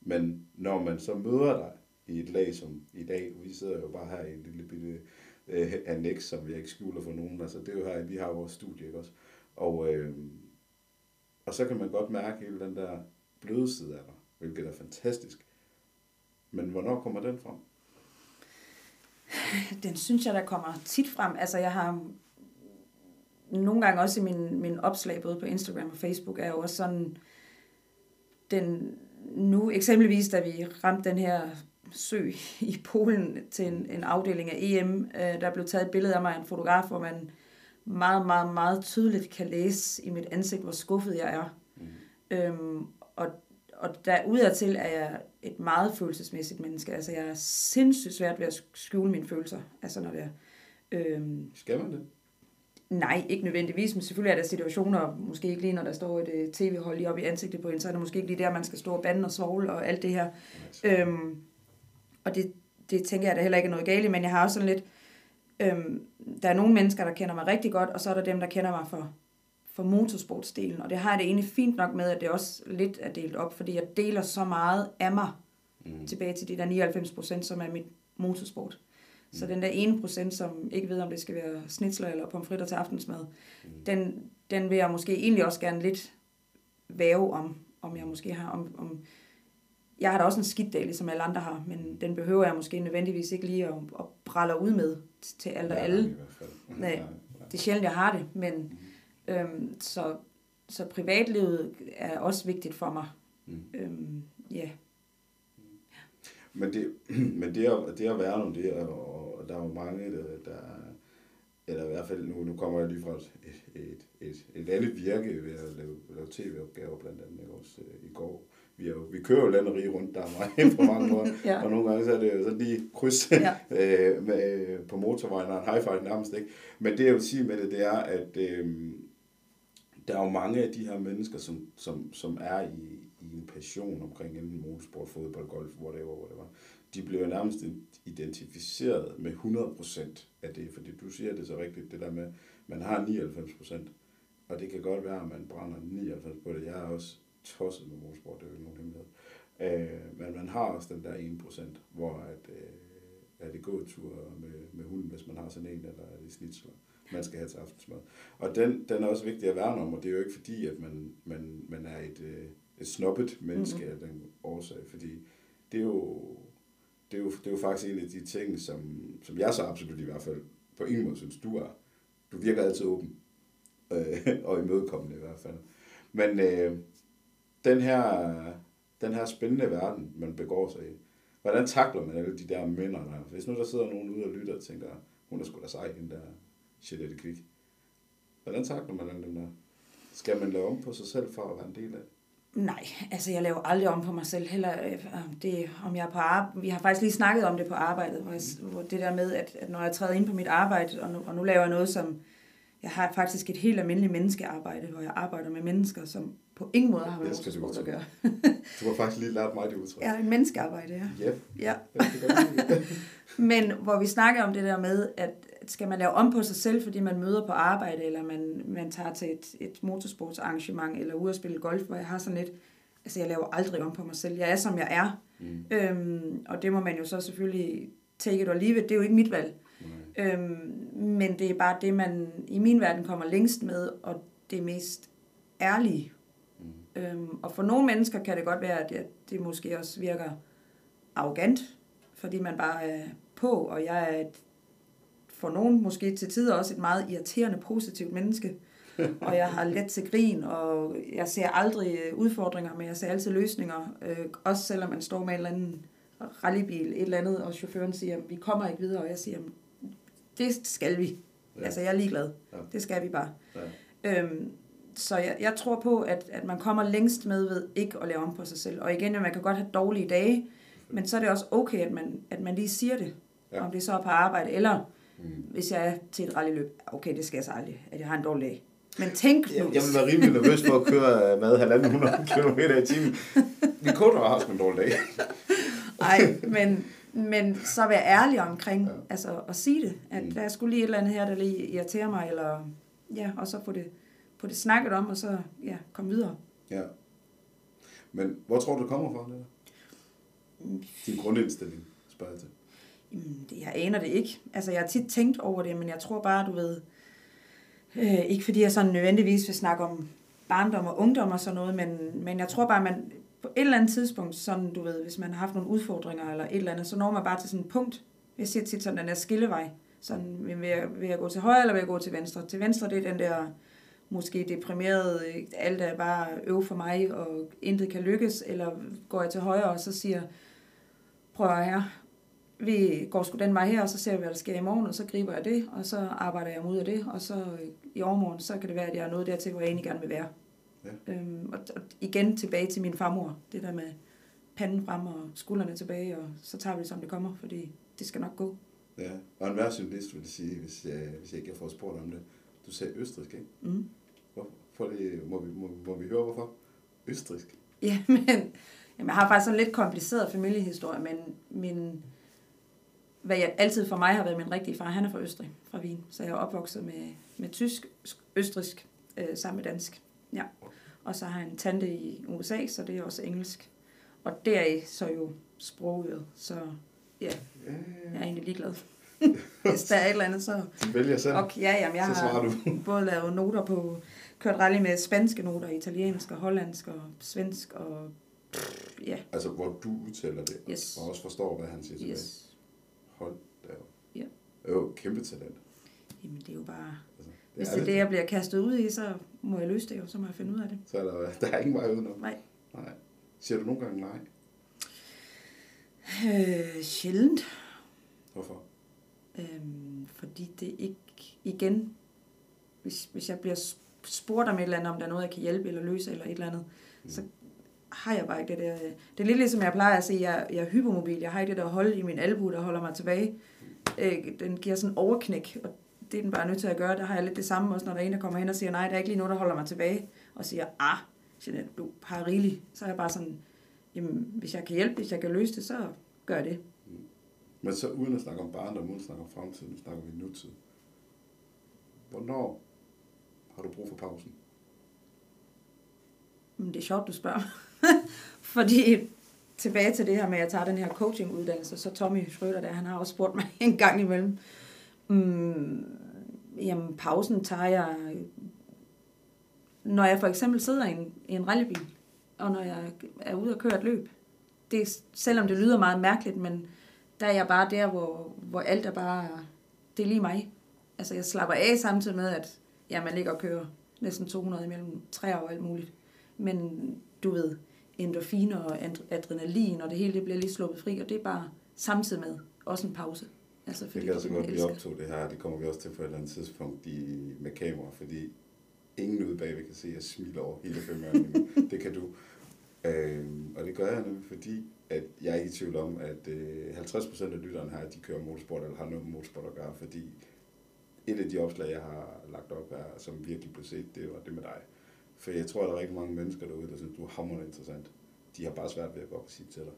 Men når man så møder dig i et lag som i dag, vi sidder jo bare her i en lille bitte øh, annex, som vi ikke skjuler for nogen, altså det er jo her, vi har vores studie, ikke også? Og, øh, og så kan man godt mærke hele den der bløde side af dig, hvilket er fantastisk. Men hvornår kommer den frem? Den synes jeg, der kommer tit frem. Altså jeg har nogle gange også i min, min opslag, både på Instagram og Facebook, er jo også sådan, den, nu eksempelvis, da vi ramte den her sø i Polen til en, en afdeling af EM, øh, der blev taget et billede af mig af en fotograf, hvor man meget, meget, meget tydeligt kan læse i mit ansigt, hvor skuffet jeg er. Mm. Øhm, og, og der udadtil er jeg et meget følelsesmæssigt menneske. Altså, jeg er sindssygt svært ved at skjule mine følelser. Altså, når det er... Øhm, Skal man det? Nej, ikke nødvendigvis, men selvfølgelig er der situationer, måske ikke lige når der står et uh, tv-hold lige op i ansigtet på en, så er det måske ikke lige der, man skal stå og bande og svogle og alt det her. Øhm, og det, det tænker jeg, der heller ikke er noget galt men jeg har også sådan lidt, øhm, der er nogle mennesker, der kender mig rigtig godt, og så er der dem, der kender mig for, for motorsportsdelen, og det har jeg det egentlig fint nok med, at det også lidt er delt op, fordi jeg deler så meget af mig mm. tilbage til de der 99 procent, som er mit motorsport. Mm. Så den der ene procent, som ikke ved, om det skal være snitsler eller pomfritter til aftensmad, mm. den, den vil jeg måske egentlig også gerne lidt væve om, om jeg måske har, om, om jeg har da også en skidt dag, ligesom alle andre har, men den behøver jeg måske nødvendigvis ikke lige at, at pralle ud med til alt og ja, alle. Nej, <laughs> det er sjældent, jeg har det, men mm. øhm, så, så privatlivet er også vigtigt for mig. Mm. Øhm, ja. Men det, <clears throat> men det, at, det at være nu, det er, og der er jo mange, der, der eller i hvert fald nu, nu kommer jeg lige fra et, et, et, et andet virke ved at lave, lave tv-opgaver blandt andet også øh, i går vi, er jo, vi kører jo landet rige rundt, der er meget <laughs> på mange måder, <laughs> ja. og nogle gange så er det jo sådan lige kryds ja. <laughs> øh, med, på motorvejen og en high five nærmest, ikke? Men det jeg vil sige med det, det er, at øh, der er jo mange af de her mennesker, som, som, som er i, i en passion omkring enten motorsport, fodbold, golf, whatever, whatever. De bliver nærmest identificeret med 100% af det, fordi du siger det så rigtigt, det der med, man har 99%, og det kan godt være, at man brænder 99 på det. Jeg er også tosset med motorsport, det er jo ikke nogen hemmelighed. Øh, men man har også den der 1%, hvor at, øh, er det gåtur med, med hunden, hvis man har sådan en, eller er det snitsler, man skal have til aftensmad. Og den, den er også vigtig at værne om, og det er jo ikke fordi, at man, man, man er et, øh, et snobbet menneske mm-hmm. af den årsag, fordi det er jo, det er jo, det er jo faktisk en af de ting, som, som jeg så absolut i hvert fald på ingen måde synes, du er. Du virker altid åben, øh, <laughs> og imødekommende i hvert fald. Men, øh, den her, den her spændende verden, man begår sig i, hvordan takler man alle de der mænd der? Hvis nu der sidder nogen ude og lytter og tænker, hun er sgu da sej, den der Jeanette Kvik. Hvordan takler man alle dem der? Skal man lave om på sig selv for at være en del af det? Nej, altså jeg laver aldrig om på mig selv. Heller, øh, det, om jeg er på arbejde. Vi har faktisk lige snakket om det på arbejdet, hvor, jeg, hvor det der med, at, at når jeg træder ind på mit arbejde, og nu, og nu laver jeg noget, som jeg har faktisk et helt almindeligt menneskearbejde, hvor jeg arbejder med mennesker, som på ingen måde har med motorsport at gøre. Du har faktisk lige lært mig det udtryk. Ja, et menneskearbejde, ja. Yep. ja. <laughs> Men hvor vi snakker om det der med, at skal man lave om på sig selv, fordi man møder på arbejde, eller man, man tager til et, et motorsportsarrangement, eller ude at spille golf, hvor jeg har sådan lidt, altså jeg laver aldrig om på mig selv. Jeg er, som jeg er. Mm. Øhm, og det må man jo så selvfølgelig take it or leave it. Det er jo ikke mit valg. Nej. Øhm, men det er bare det, man i min verden kommer længst med, og det mest ærlige. Øhm, og for nogle mennesker kan det godt være, at det, det måske også virker arrogant, fordi man bare er på, og jeg er et, for nogen måske til tider også et meget irriterende, positivt menneske. <laughs> og jeg har let til grin, og jeg ser aldrig øh, udfordringer, men jeg ser altid løsninger. Øh, også selvom man står med en eller anden rallybil, et eller andet, og chaufføren siger, vi kommer ikke videre, og jeg siger, det skal vi. Ja. Altså, jeg er ligeglad. Ja. Det skal vi bare. Ja. Øhm, så jeg, jeg tror på, at, at man kommer længst med ved ikke at lave om på sig selv. Og igen, at man kan godt have dårlige dage, men så er det også okay, at man, at man lige siger det. Ja. Om det så er på arbejde, eller Mm. hvis jeg er til et rallyløb. Okay, det skal jeg så aldrig, at jeg har en dårlig dag. Men tænk nu. Jeg, jeg vil være rimelig nervøs for at køre med 1.500 km i timen. <laughs> Min kone har haft en dårlig dag. Nej, men, men så være ærlig omkring, Ja. altså at sige det. At Mm. der er skulle lige et eller andet her, der lige irriterer mig, eller ja, og så få det, få det snakket om, og så ja, komme videre. Ja. Men hvor tror du, det kommer fra, det der? Din grundindstilling, spørger jeg til. Jamen, det, jeg aner det ikke. Altså, jeg har tit tænkt over det, men jeg tror bare, du ved... Øh, ikke fordi jeg sådan nødvendigvis vil snakke om barndom og ungdom og sådan noget, men, men jeg tror bare, at man på et eller andet tidspunkt, sådan du ved, hvis man har haft nogle udfordringer eller et eller andet, så når man bare til sådan et punkt. Jeg siger tit sådan den der skillevej. Sådan, vil jeg, vil jeg gå til højre, eller vil jeg gå til venstre? Til venstre, det er den der måske deprimerede, øh, alt er bare øv for mig, og intet kan lykkes, eller går jeg til højre, og så siger, prøv at her, vi går sgu den vej her, og så ser vi, hvad der sker i morgen, og så griber jeg det, og så arbejder jeg ud af det, og så øh, i overmorgen, så kan det være, at jeg er nået dertil, hvor jeg egentlig gerne vil være. Ja. Øhm, og, og igen tilbage til min farmor, det der med panden frem og skuldrene tilbage, og så tager vi det, som det kommer, fordi det skal nok gå. Ja. Og en værtsjournalist vil sige, hvis jeg, hvis jeg ikke fået spurgt om det. Du sagde østrisk, ikke? Mm. Hvorfor det, må, vi, må, må vi høre, hvorfor? Østrisk? Ja, <laughs> men jamen, jeg har faktisk sådan en lidt kompliceret familiehistorie, men min, hvad jeg altid for mig har været min rigtige far, han er fra Østrig, fra Wien. Så jeg er opvokset med, med tysk, østrisk øh, sammen med dansk. Ja. Og så har jeg en tante i USA, så det er også engelsk. Og deraf så jo sprogøret, så ja, Ja, jeg er egentlig ligeglad. <laughs> Hvis der er et eller andet, så... Du vælger selv. Og ja, jamen, jeg Så svarer har du. både lavet noter på, kørt rally med spanske noter, italiensk og hollandsk og svensk og ja, Altså, hvor du udtaler det, Yes. og også forstår, hvad han siger tilbage. yes. Hold da op. Ja. Det er jo kæmpe talent. Jamen, det er jo bare... Altså, Hvis det er det, jeg bliver kastet ud i, så må jeg løse det jo, så må jeg finde ud af det. Så er der, der er ingen vej udenom. Nej. Nej. Siger du nogle gange nej? Øh, sjældent. Hvorfor? Øhm, fordi det ikke, igen, hvis, hvis jeg bliver spurgt om et eller andet, om der er noget, jeg kan hjælpe eller løse eller et eller andet, Mm. så har jeg bare ikke det der. Det er lidt ligesom jeg plejer at sige, jeg, jeg er hypermobil. Jeg har ikke det der hold i min albu, der holder mig tilbage. Øh, den giver sådan en overknæk, og det er den bare nødt til at gøre. Der har jeg lidt det samme også, når der er en, der kommer hen og siger, nej, der er ikke lige noget, der holder mig tilbage. Og siger, ah, Jeanette, du har rigeligt. Så er jeg bare sådan, jamen, hvis jeg kan hjælpe, hvis jeg kan løse det, så gør jeg det. Men så uden at snakke om barndom, uden at snakke om fremtiden, snakker vi nutid. Hvornår har du brug for pausen? Men det er sjovt, du spørger. <laughs> Fordi tilbage til det her med, at jeg tager den her coachinguddannelse, så Tommy Schrøder, der, han har også spurgt mig <laughs> en gang imellem. Mm, jamen, pausen tager jeg, når jeg for eksempel sidder i en, i en rallybil, og når jeg er ude og køre et løb. Det selvom det lyder meget mærkeligt, men der er jeg bare der, hvor, hvor alt er bare, det er lige mig. Altså, jeg slapper af samtidig med, at ja, man ligger og kører næsten 200 imellem træer og alt muligt. Men du ved, endorfiner og ad- adrenalin, og det hele det bliver lige sluppet fri, og det er bare samtidig med også en pause. Altså, Det fordi kan altså det, godt blive optog det her, det kommer vi også til på et eller andet tidspunkt i, med kamera, fordi ingen ude bagved kan se, at jeg smiler over hele femøren. <laughs> det kan du. Øhm, og det gør jeg nemlig, fordi at jeg er ikke i tvivl om, at øh, 50% af lytterne her, de kører motorsport eller har noget med motorsport at gøre, fordi et af de opslag, jeg har lagt op her, som virkelig blev set, det var det med dig. For jeg tror, at der er rigtig mange mennesker derude, der synes, du er hammerende interessant. De har bare svært ved at gå op og sige til dig.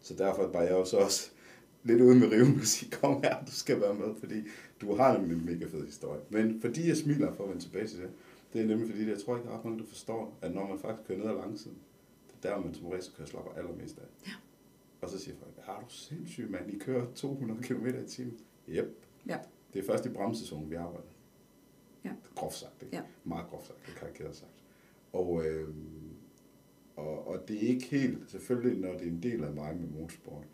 Så derfor var jeg også, også <laughs> lidt ude med riven og sige, kom her, du skal være med, fordi du har en mega fed historie. Men fordi jeg smiler for at vende tilbage til det, det er nemlig fordi, jeg tror ikke, ret mange, der forstår, at når man faktisk kører ned ad langsiden, det er der, man som racerkører slapper allermest af. Ja. Og så siger folk, har du sindssygt, mand, I kører 200 km i timen. Yep. Ja. Det er først i bremsezonen, vi arbejder. Ja. Groft sagt, ikke? Ja. Meget groft sagt, det karikeret sagt. Og, øh, og, og det er ikke helt, selvfølgelig når det er en del af mig med motorsport,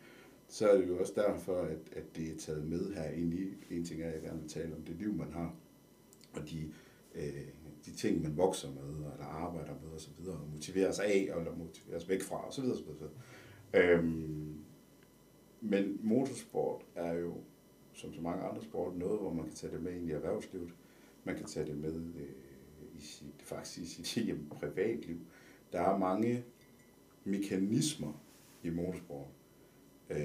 så er det jo også derfor, at, at det er taget med her ind i. En ting er, at jeg gerne vil tale om det liv, man har, og de, øh, de ting, man vokser med, eller arbejder med osv., og, og motiveres af, eller motiveres væk fra, osv. osv., osv. Øhm, men motorsport er jo, som så mange andre sport, noget, hvor man kan tage det med ind i erhvervslivet. Man kan tage det med øh, i sit, faktisk i sit hjem, privatliv. Der er mange mekanismer i motorsport, øh,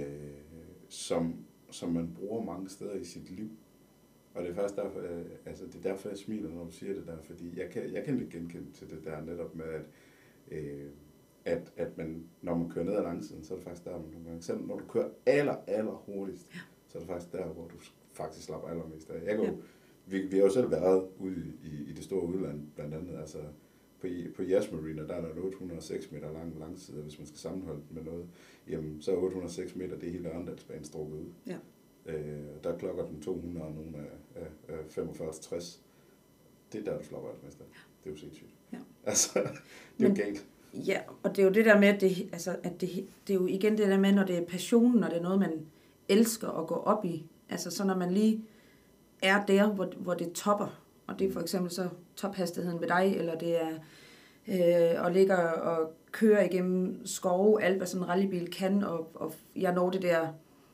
som, som man bruger mange steder i sit liv. Og det er faktisk derfor, øh, altså det er derfor, jeg smiler, når du siger det der, fordi jeg kan, jeg kan lidt genkende til det der netop med, at, øh, at, at man, når man kører ned ad langsiden, så er det faktisk der, man nogle gange, selv når du kører aller, aller hurtigst, ja så er det faktisk der, hvor du faktisk slapper allermest af. Jeg kan jo, ja. vi, vi har jo selv været ude i, i det store udland, blandt andet, altså på, på Yas Marina, der er der 806 meter lang langside, hvis man skal sammenholde med noget, jamen så er 806 meter, det er hele Ørndalsbanen strukket ud. Ja. Øh, der klokker den 200 og nogle af, af, af 45 60. Det er der, du slapper alt Ja. Det er jo sindssygt. Ja. Altså, <laughs> det er Men, jo galt. Ja, og det er jo det der med, at, det, altså, at det, det er jo igen det der med, når det er passionen, og det er noget, man elsker at gå op i. Altså så når man lige er der, hvor, hvor det topper, og det er for eksempel så tophastigheden ved dig, eller det er øh, og ligger og kører igennem skove, alt hvad sådan en rallybil kan, og, og jeg når det der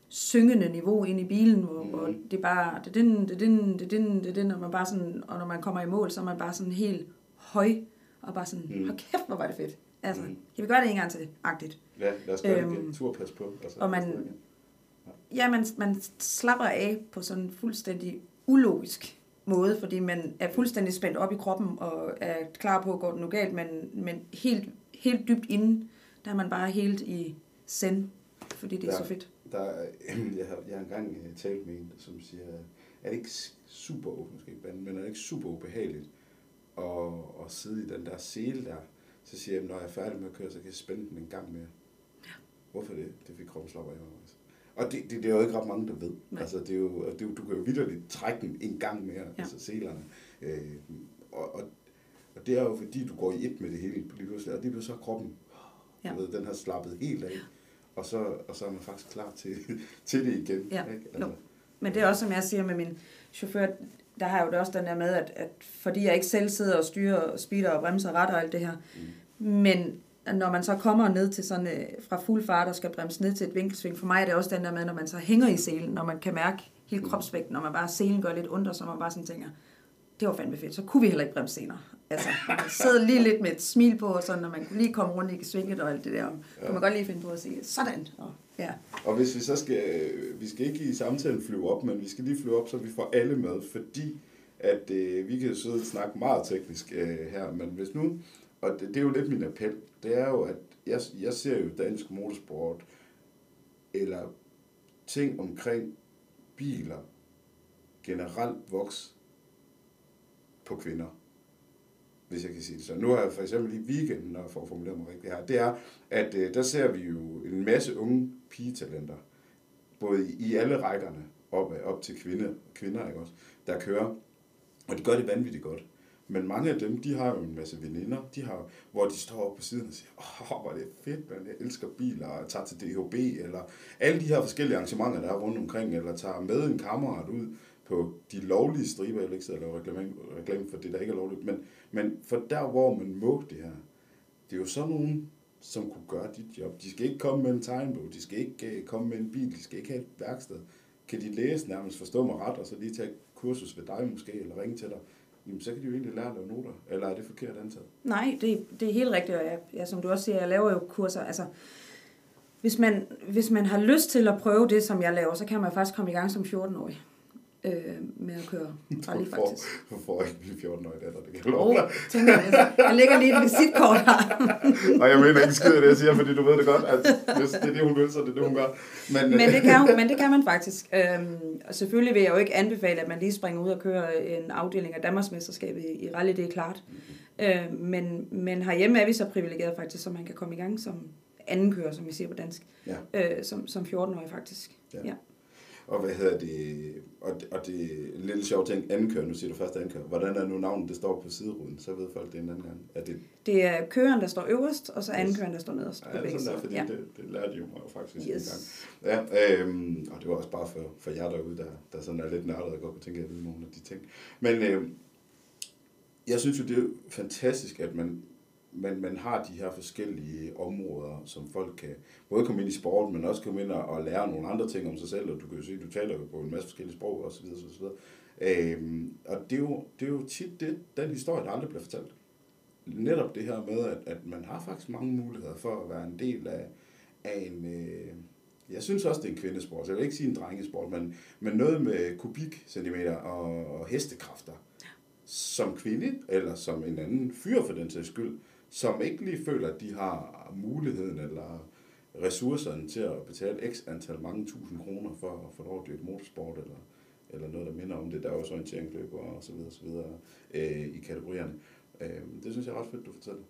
syngende niveau ind i bilen, hvor, mm. hvor det bare, det den, det den, det den, det den, og man bare sådan, og når man kommer i mål, så er man bare sådan helt høj, og bare sådan, mm. hold kæft, hvor var det fedt. Altså, mm. kan vi gøre det en gang til, agtigt. Ja, lad os gøre øhm, det igen. Tur pas på. Altså, og man, ja, man, man slapper af på sådan en fuldstændig ulogisk måde, fordi man er fuldstændig spændt op i kroppen og er klar på at gå den galt, men, men helt, helt dybt inde, der er man bare helt i send, fordi det er ja. så fedt der, <clears throat> jeg, har, jeg har engang øh, talt med en, som siger, er det ikke super, måske ikke men er det ikke super ubehageligt at, at sidde i den der sele der? Så siger jeg, når jeg er færdig med at køre, så kan jeg spænde den en gang mere. Ja. Hvorfor det? Det fik kroppen slapper i altså. Og det, det, det, er jo ikke ret mange, der ved. Nej. Altså, det er jo, det, du kan jo vidderligt trække den en gang mere, ja. altså selerne. Øh, og, og, og det er jo fordi, du går i et med det hele lige pludselig, og det bliver så kroppen, ja. du ved, den har slappet helt af. Ja og så, og så er man faktisk klar til, <laughs> til det igen. Ja, ikke? Altså. Men det er også, som jeg siger med min chauffør, der har jeg jo det også den der med, at, at fordi jeg ikke selv sidder og styrer speeder og bremser ret og alt det her, mm. men når man så kommer ned til sådan øh, fra fuld fart og skal bremse ned til et vinkelsving, for mig er det også den der med, når man så hænger i selen, når man kan mærke hele mm. kropsvægten, når man bare selen gør lidt ondt, så man bare sådan tænker, det var fandme fedt, så kunne vi heller ikke bremse senere. Altså, man sidder lige lidt med et smil på, og sådan, når man kunne lige komme rundt i svinget og alt det der. Ja. Kan man godt lige finde på at sige, sådan. Og, ja. og hvis vi så skal, vi skal ikke i samtalen flyve op, men vi skal lige flyve op, så vi får alle med, fordi at øh, vi kan sidde og snakke meget teknisk øh, her, men hvis nu, og det, det er jo lidt min appel, det er jo, at jeg, jeg ser jo dansk motorsport, eller ting omkring biler, generelt voks på kvinder hvis jeg kan sige det så. Nu har jeg for eksempel i weekenden, når jeg får formuleret mig rigtigt her, det er, at øh, der ser vi jo en masse unge pigetalenter, både i, i alle rækkerne, op, op til kvinde, kvinder, ikke også, der kører, og de gør det vanvittigt godt. Men mange af dem, de har jo en masse veninder, de har, hvor de står på siden og siger, åh, hvor er det fedt, man, jeg elsker biler, og tager til DHB, eller alle de her forskellige arrangementer, der er rundt omkring, eller tager med en kammerat ud, på de lovlige striber, jeg vil ikke sidde og lave reklame, reklame for det, der ikke er lovligt, men, men for der, hvor man må det her, det er jo sådan nogen, som kunne gøre dit job. De skal ikke komme med en tegnbog, de skal ikke uh, komme med en bil, de skal ikke have et værksted. Kan de læse nærmest, forstå mig ret, og så lige tage kursus ved dig måske, eller ringe til dig, jamen så kan de jo egentlig lære at lave noter. Eller er det forkert antaget? Nej, det, det er helt rigtigt, og jeg, ja, som du også siger, jeg laver jo kurser, altså hvis man, hvis man har lyst til at prøve det, som jeg laver, så kan man faktisk komme i gang som 14-årig øh, med at køre <laughs> rally, faktisk. du får ikke min 14-årige datter, det kan jeg love dig. tænker jeg. Jeg lægger lige et visitkort her. <laughs> Og jeg mener ikke skide af det, jeg siger, fordi du ved det godt, at hvis det er det, hun vil, så er det det, hun gør. Men, Men øh, det kan, hun- <laughs> men det kan man faktisk. Øhm, og selvfølgelig vil jeg jo ikke anbefale, at man lige springer ud og kører en afdeling af Danmarksmesterskabet i, i rally, det er klart. Øh, men, men herhjemme er vi så privilegeret faktisk, så man kan komme i gang som anden kører, som vi siger på dansk. Ja. Øh, som, som 14-årig faktisk. Ja. Ja. Og hvad hedder det, og, det- og det er en lille sjov ting, ankør, nu siger du først ankør. Hvordan er nu navnet, det står på sideruden, så ved folk det en anden gang. Er det, Det er køren, der står øverst, og så anden Yes. køren, der står nederst på er det begge sådan der, fordi Ja. det, det lærte jo mig faktisk Yes. en gang. Ja, øhm, og det var også bare for, for jer derude, der, der sådan er lidt nørdet og godt kunne tænke at vide nogle af de ting. Men øhm, jeg synes jo, det er fantastisk, at man, man, man har de her forskellige områder, som folk kan både komme ind i sport, men også komme ind og, og lære nogle andre ting om sig selv, og du kan jo se, du taler jo på en masse forskellige sprog og så videre. Øhm, og det er, jo, det er jo tit det, den historie, der aldrig bliver fortalt. Netop det her med, at, at man har faktisk mange muligheder for at være en del af, af en... Øh, jeg synes også, det er en kvindesport. Jeg vil ikke sige en drengesport, men, men noget med kubikcentimeter og, og hestekræfter. Som kvinde, eller som en anden fyr for den sags skyld, som ikke lige føler, at de har muligheden eller ressourcerne til at betale x antal mange tusind kroner for at få lov at dyrke motorsport, eller, eller noget, der minder om det. Der er også orienteringsløb og så videre, så videre øh, i kategorierne. Øh, det synes jeg er ret fedt, du fortæller.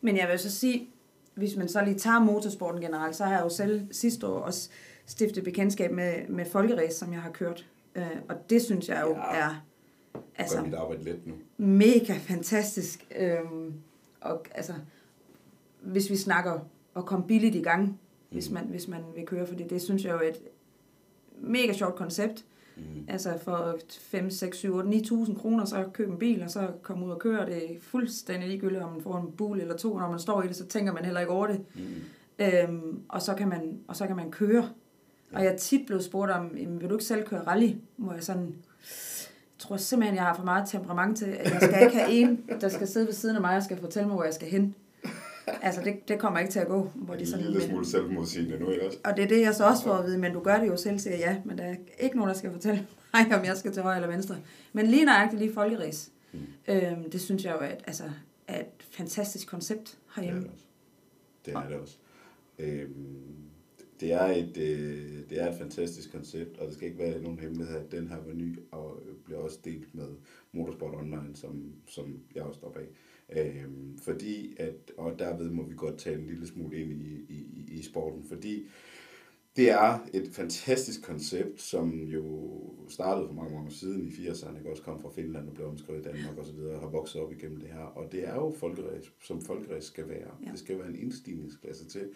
Men jeg vil så sige, hvis man så lige tager motorsporten generelt, så har jeg jo selv sidste år også stiftet bekendtskab med, med folkeræs, som jeg har kørt. Øh, og det synes jeg jo Ja. er altså, gør mit arbejde let nu. mega fantastisk. Øhm, og altså, hvis vi snakker at komme billigt i gang, hvis, Mhm. man, hvis man vil køre, fordi det synes jeg jo er et mega sjovt koncept. Mm. Altså for 5, 6, 7, 8, 9.000 kroner, så køb en bil, og så komme ud og køre. Det er fuldstændig ligegyldigt, om man får en bul eller to. Når man står i det, så tænker man heller ikke over det. Mm. Øhm, og, så kan man, og så kan man køre. Ja. Og jeg tit blevet spurgt om, "Jamen, vil du ikke selv køre rally? Hvor jeg sådan, tror simpelthen, jeg har for meget temperament til, at jeg skal ikke have en, der skal sidde ved siden af mig og skal fortælle mig, hvor jeg skal hen. Altså, det, det kommer ikke til at gå. Hvor Det de er sådan, en lille smule selvmodsigende nu, ikke også? og det er det, jeg så også får at vide, men du gør det jo selv, siger ja, men der er ikke nogen, der skal fortælle mig, om jeg skal til højre eller venstre. Men lige nøjagtigt lige folkeræs, Mm. øhm, det synes jeg jo er, et- altså, er et fantastisk koncept Det er herhjemme. det også. Det er det også. Øhm, det, er et, øh, det er et fantastisk koncept, og det skal ikke være nogen hemmelighed, at den her var ny og øh, bliver også delt med Motorsport Online, som, som jeg også står bag. Øhm, fordi at, og derved må vi godt tale en lille smule ind i, i, i- sporten, fordi det er et fantastisk koncept, som jo startede for mange, mange år siden i 80'erne, ikke? også kom fra Finland og blev omskrevet i Danmark osv., og har vokset op igennem det her. Og det er jo folkeræs, som folkeræs skal være. Ja. Det skal være en indstigningsklasse til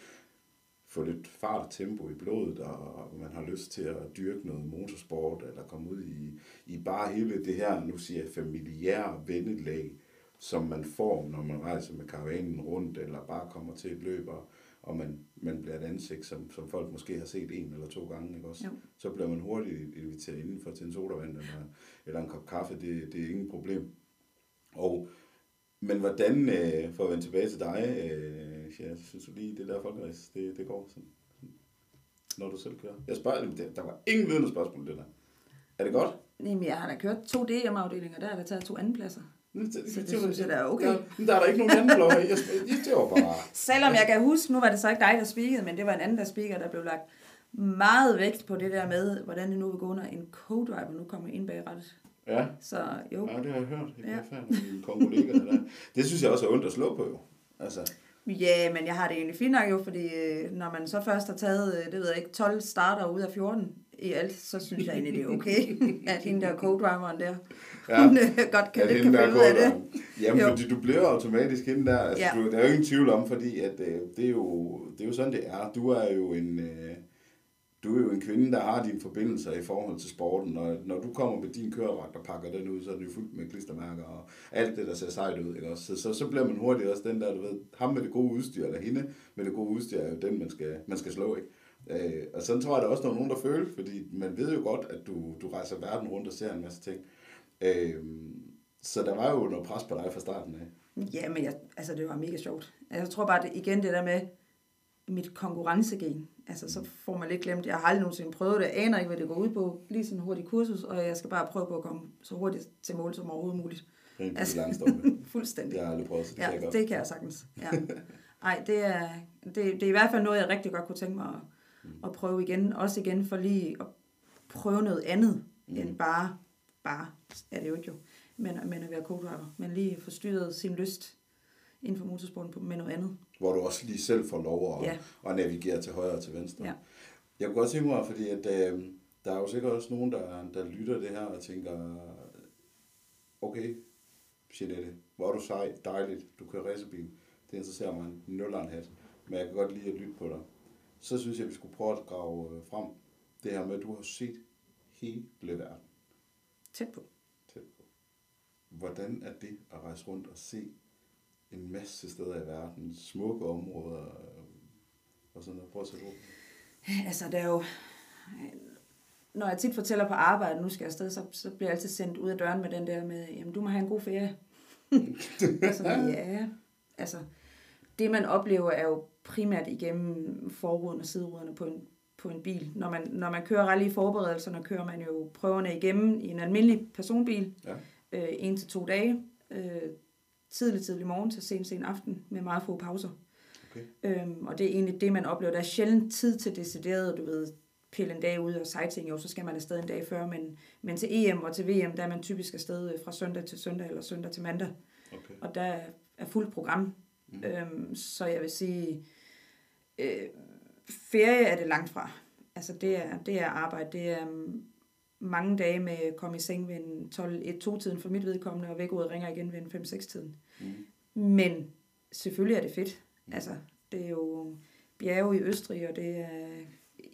få lidt fart og tempo i blodet, og man har lyst til at dyrke noget motorsport, eller komme ud i, i bare hele det her, nu siger jeg, familiære vennelag, som man får, når man rejser med karavanen rundt, eller bare kommer til et løb, og, og man, man bliver et ansigt, som, som folk måske har set en eller to gange, ikke også? Jo. Så bliver man hurtigt inviteret indenfor til en sodavand, eller, eller en kop kaffe, det, det er ingen problem. Og, men hvordan, øh, for at vende tilbage til dig, øh, ja, synes du lige, det der folkeræs, det, det går sådan, når du selv kører? Jeg spørger, det- der var ingen vidende spørgsmål, det der. Er det godt? Jamen, jeg har da kørt to DM-afdelinger, der har der taget to andenpladser. Det, Så det synes jeg da er okay. Der, der er der ikke nogen anden blå. Jeg, jeg, det var bare... Selvom jeg kan huske, nu var det så ikke dig, der spikede, men det var en anden, der spikede, der blev lagt meget vægt på det der med, hvordan det nu vil gå, når en co-driver nu kommer ind bag rettet. Ja, Så jo, ja, det har jeg hørt. Jeg Ja. kan ja. mine kollegaer der. Det synes jeg også er ondt at slå på, jo. Altså, Ja, men jeg har det egentlig fint nok jo, fordi øh, når man så først har taget, øh, det ved jeg ikke, 12 starter ud af 14 i alt, så synes jeg egentlig, det er okay, <laughs> at hende der co-driveren der, Ja. hun øh, godt kan, lidt kan der finde ud af det. Jamen, Jo. fordi du bliver automatisk hende der. Altså, Ja. du, der er jo ingen tvivl om, fordi at, øh, det, er jo, det er jo sådan, det er. Du er jo en... Øh, du er jo en kvinde, der har dine forbindelser i forhold til sporten, og når du kommer med din køredragt og pakker den ud, så er den jo fuldt med klistermærker og alt det, der ser sejt ud. Ikke? Også? Så, så, så bliver man hurtigt også den der, du ved, ham med det gode udstyr, eller hende med det gode udstyr, er jo den, man skal, man skal slå. Ikke? Øh, og sådan tror jeg, der også der er nogen, der føler, fordi man ved jo godt, at du, du rejser verden rundt og ser en masse ting. Øh, så der var jo noget pres på dig fra starten af. Ja, men jeg, altså, det var mega sjovt. Jeg tror bare, det, igen det der med, mit konkurrencegen. Altså, så får man lidt glemt, jeg har aldrig nogensinde prøvet det, jeg aner ikke, hvad det går ud på, lige sådan en hurtig kursus, og jeg skal bare prøve på at komme så hurtigt til mål som overhovedet muligt. Rent Altså, altså, <laughs> Fuldstændig. Det har jeg aldrig prøvet, så det Ja, kan jeg godt. det kan jeg sagtens. Ja. Ej, det er, det, det er i hvert fald noget, jeg rigtig godt kunne tænke mig at, Mm. at prøve igen. Også igen for lige at prøve noget andet, Mm. mm. end bare, bare er det jo ikke jo, men, men at være co-driver. Men lige forstyrret sin lyst inden for motorsporten på- med noget andet. Hvor du også lige selv får lov at, Ja. at navigere til højre og til venstre. Ja. Jeg kunne godt tænke mig, fordi at, øh, der er jo sikkert også nogen, der, der lytter det her og tænker, okay, Jeanette, hvor er du sej, dejligt, du kører racerbil. Det interesserer mig en nul og en hat, men jeg kan godt lide at lytte på dig. Så synes jeg, vi skulle prøve at grave øh, frem det her med, at du har set hele verden Tæt på. tæt på. Hvordan er det at rejse rundt og se en masse steder i verden, smukke områder øh, og sådan noget? Prøv at på Altså, der er jo... Når jeg tit fortæller på arbejde, nu skal jeg afsted, så, så bliver jeg altid sendt ud af døren med den der med, jamen, du må have en god ferie. <laughs> altså, ja, altså, det man oplever er jo primært igennem forruden og sideruderne på en, på en bil. Når man, når man kører rally forberedelserne, kører man jo prøverne igennem i en almindelig personbil, Ja. øh, en til to dage, øh, tidlig, tidlig morgen til sen, sen aften, med meget få pauser. Okay. Øhm, og det er egentlig det, man oplever. Der er sjældent tid til decideret, du ved, pille en dag ud og sightseeing, jo, så skal man afsted en dag før, men, men til EM og til VM, der er man typisk afsted øh, fra søndag til søndag, eller søndag til mandag, Okay. og der er- fuldt program. Mm. Øhm, så jeg vil sige, øh, ferie er det langt fra. Altså det er, det er arbejde, det er mange dage med at komme i seng ved en 12-1-2-tiden for mit vedkommende, og væk ud og ringer igen ved en 5-6-tiden. Mm. Men selvfølgelig er det fedt. Altså, det er jo bjerge i Østrig, og det er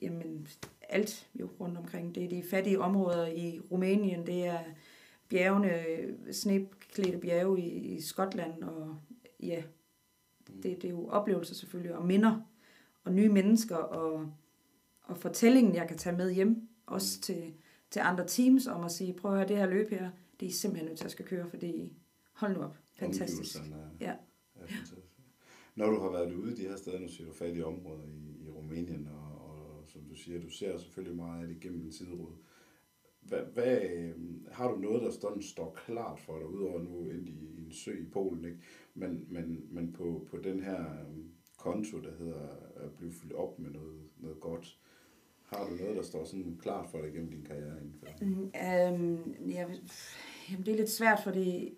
jamen, alt jo rundt omkring. Det er de fattige områder i Rumænien, det er bjergene, sneklædte bjerge i, i Skotland, og ja, det, det er jo oplevelser selvfølgelig, og minder, og nye mennesker, og, og fortællingen, jeg kan tage med hjem, også til, til andre teams, om at sige, prøv at høre, det her løb her, det er simpelthen nødt til at skal køre, fordi hold nu op, fantastisk. Er, Ja. er fantastisk. Når du har været ude i de her steder, nu siger du fattige områder i, i Rumænien, og, og som du siger, du ser selvfølgelig meget af det gennem en siderude. Hvad, hvad, øh, har du noget, der sådan står klart for dig, udover nu ind i, i en sø i Polen, ikke? Men, men, men på, på den her øh, konto, der hedder at blive fyldt op med noget, noget godt, har du noget, der står sådan klart for dig gennem din karriere inden for det? Mm, øhm, jeg, jamen, det er lidt svært, fordi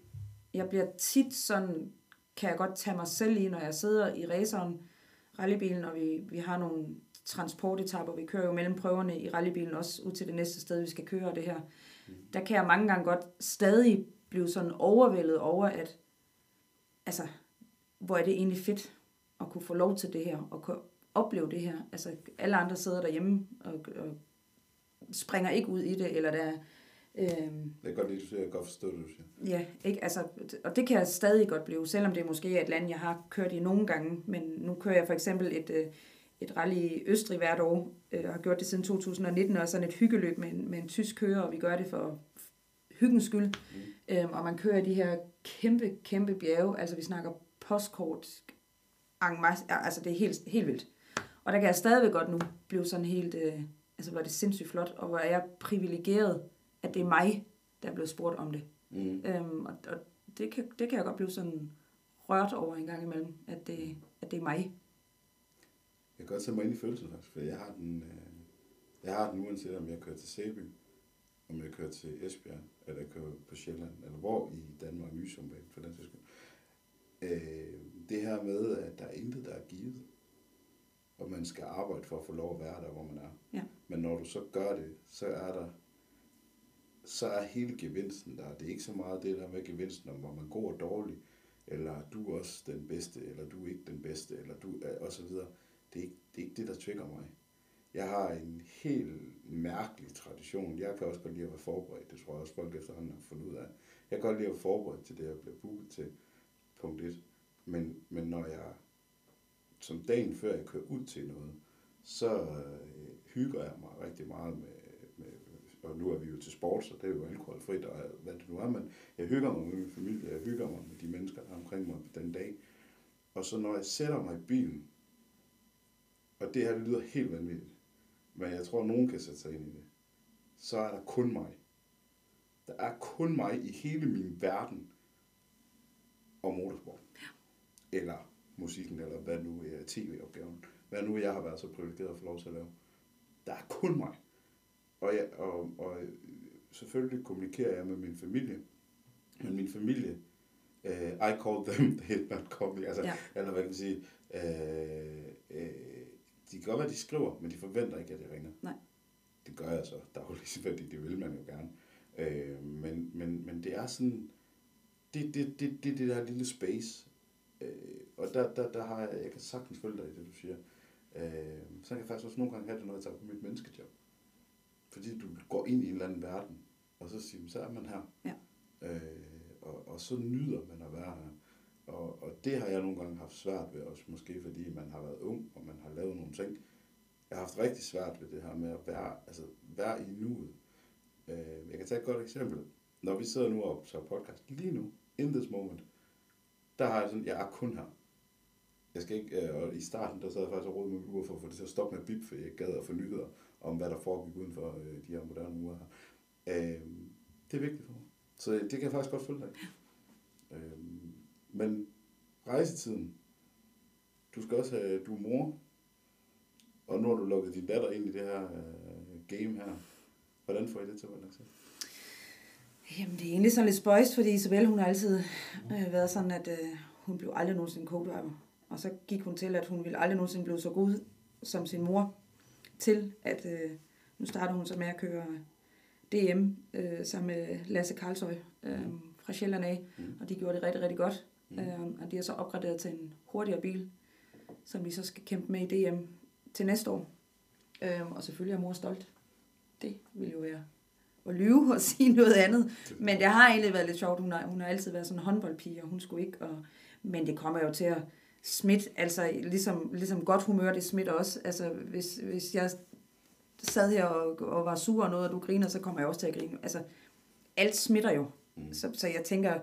jeg bliver tit sådan, kan jeg godt tage mig selv i, når jeg sidder i raceren, rallybilen, og vi, vi har nogle transportetapper, vi kører jo mellem prøverne i rallybilen også ud til det næste sted, vi skal køre det her. Der kan jeg mange gange godt stadig blive sådan overvældet over, at altså, hvor er det egentlig fedt at kunne få lov til det her, og opleve det her. Altså, alle andre sidder derhjemme og, og springer ikke ud i det, eller der øhm, Det er godt lide, du siger, jeg kan godt forstå det, du siger. ja, ikke, altså, og det kan jeg stadig godt blive, selvom det måske er et land, jeg har kørt i nogle gange, men nu kører jeg for eksempel et, øh, et rally i Østrig hvert år, øh, og har gjort det siden 2019, og er sådan et hyggeløb med en, med en tysk kører, og vi gør det for hyggens skyld, mm. øhm, og man kører de her kæmpe, kæmpe bjerge, altså vi snakker postkort, masse- altså det er helt, helt vildt. Og der kan jeg stadigvæk godt nu blive sådan helt, øh, altså hvor er det sindssygt flot, og hvor er jeg privilegeret, at det er mig, der er blevet spurgt om det. Mm. Øhm, og og det, kan, det kan jeg godt blive sådan rørt over en gang imellem, at det, at det er mig. Jeg kan godt sætte mig ind i følelsen faktisk, for jeg har den, øh, jeg har den uanset om jeg kører til Sæby, om jeg kører til Esbjerg, eller jeg kører på Sjælland, eller hvor i Danmark, Mysumbanen for den sags skyld. Øh, det her med, at der er intet, der er givet, og man skal arbejde for at få lov at være der, hvor man er. Ja. Men når du så gør det, så er der så er hele gevinsten der. Det er ikke så meget det der med gevinsten om, hvor man går og dårlig, eller du er også den bedste, eller du er ikke den bedste, eller du er, og så videre. Det er, ikke, det er ikke det, der trigger mig. Jeg har en helt mærkelig tradition. Jeg kan også godt lide at være forberedt. Det tror jeg også, folk efterhånden har fundet ud af. Jeg kan godt lide at være forberedt til det, jeg bliver booket til. Punkt 1. Men, men når jeg, som dagen før jeg kører ud til noget, så øh, hygger jeg mig rigtig meget med, med, og nu er vi jo til sport, så det er jo alkoholfrit og hvad det nu er, men jeg hygger mig med min familie, jeg hygger mig med de mennesker, der er omkring mig den dag. Og så når jeg sætter mig i bilen, og det her det lyder helt vanvittigt, men jeg tror, at nogen kan sætte sig ind i det, så er der kun mig. Der er kun mig i hele min verden og motorsport. Ja. Eller musikken, eller hvad nu er tv-opgaven. Hvad nu jeg har været så privilegeret at få lov til at lave. Der er kun mig. Og, jeg, og, og selvfølgelig kommunikerer jeg med min familie. Men min familie, uh, I call them, they not call me. Altså, ja. Eller hvad kan man sige, uh, uh, de kan godt være, de skriver, men de forventer ikke, at jeg ringer. Nej. Det gør jeg så dagligt, <laughs> fordi det vil man jo gerne. Uh, men, men, men det er sådan, det, det, det, det, det der lille space. Uh, og der, der, der har jeg, jeg kan sagtens følge dig i det, du siger. Uh, så kan jeg faktisk også nogle gange have det, når jeg tager på mit menneskejob. Fordi du går ind i en eller anden verden, og så siger så er man her. Ja. Øh, og, og så nyder man at være her. Og, og det har jeg nogle gange haft svært ved, også måske fordi man har været ung, og man har lavet nogle ting. Jeg har haft rigtig svært ved det her med at være, altså, være i nuet. Øh, jeg kan tage et godt eksempel. Når vi sidder nu og så podcast, lige nu, in this moment, der har jeg sådan, jeg er kun her. Jeg skal ikke, øh, og i starten, der sad jeg faktisk og råd med min ur for at få det til at stoppe med bip, for jeg gad at få nyheder om, hvad der foregik uden for øh, de her moderne uger her. Øh, det er vigtigt for mig. Så øh, det kan jeg faktisk godt følge dig øh, Men rejsetiden, du skal også have, du er mor, og nu har du lukket din datter ind i det her øh, game her. Hvordan får I det til at være Jamen, det er egentlig sådan lidt spøjst, fordi Isabel, hun har altid øh, været sådan, at øh, hun blev aldrig nogensinde co-driver. Og så gik hun til, at hun ville aldrig nogensinde blive så god som sin mor, til at øh, nu starter hun så med at køre DM øh, sammen med Lasse Karlsøj øh, fra Sjælland af, mm. og de gjorde det rigtig, rigtig godt. Mm. Øh, og de har så opgraderet til en hurtigere bil, som de så skal kæmpe med i DM til næste år. Øh, og selvfølgelig er mor stolt. Det vil jo være at lyve og <laughs> sige noget andet. Men det har egentlig været lidt sjovt. Hun har, hun har altid været sådan en håndboldpige, og hun skulle ikke. Og, men det kommer jo til at smitte, altså ligesom, ligesom godt humør, det smitter også. Altså hvis, hvis jeg sad her og, og var sur og noget, og du griner, så kommer jeg også til at grine. Altså, alt smitter jo. Mm. Så, så jeg tænker,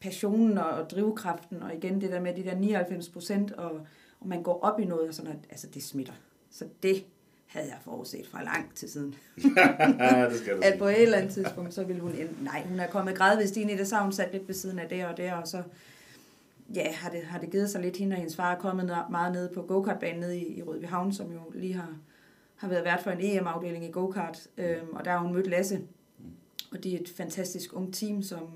passionen og, og drivkraften, og igen det der med de der 99 procent, og, og man går op i noget, og sådan, at, altså det smitter. Så det havde jeg forudset fra lang tid siden. det skal du <laughs> at på et eller andet tidspunkt, så ville hun... Nej, hun er kommet gradvist ind i det, så hun sat lidt ved siden af det og det, og så ja, har det, har det givet sig lidt. Hende og hendes far er kommet meget ned på go-kart-banen nede i, i Rødby Havn, som jo lige har har været vært for en EM-afdeling i go-kart, øh, og der har hun mødt Lasse. Og det er et fantastisk ung team, som,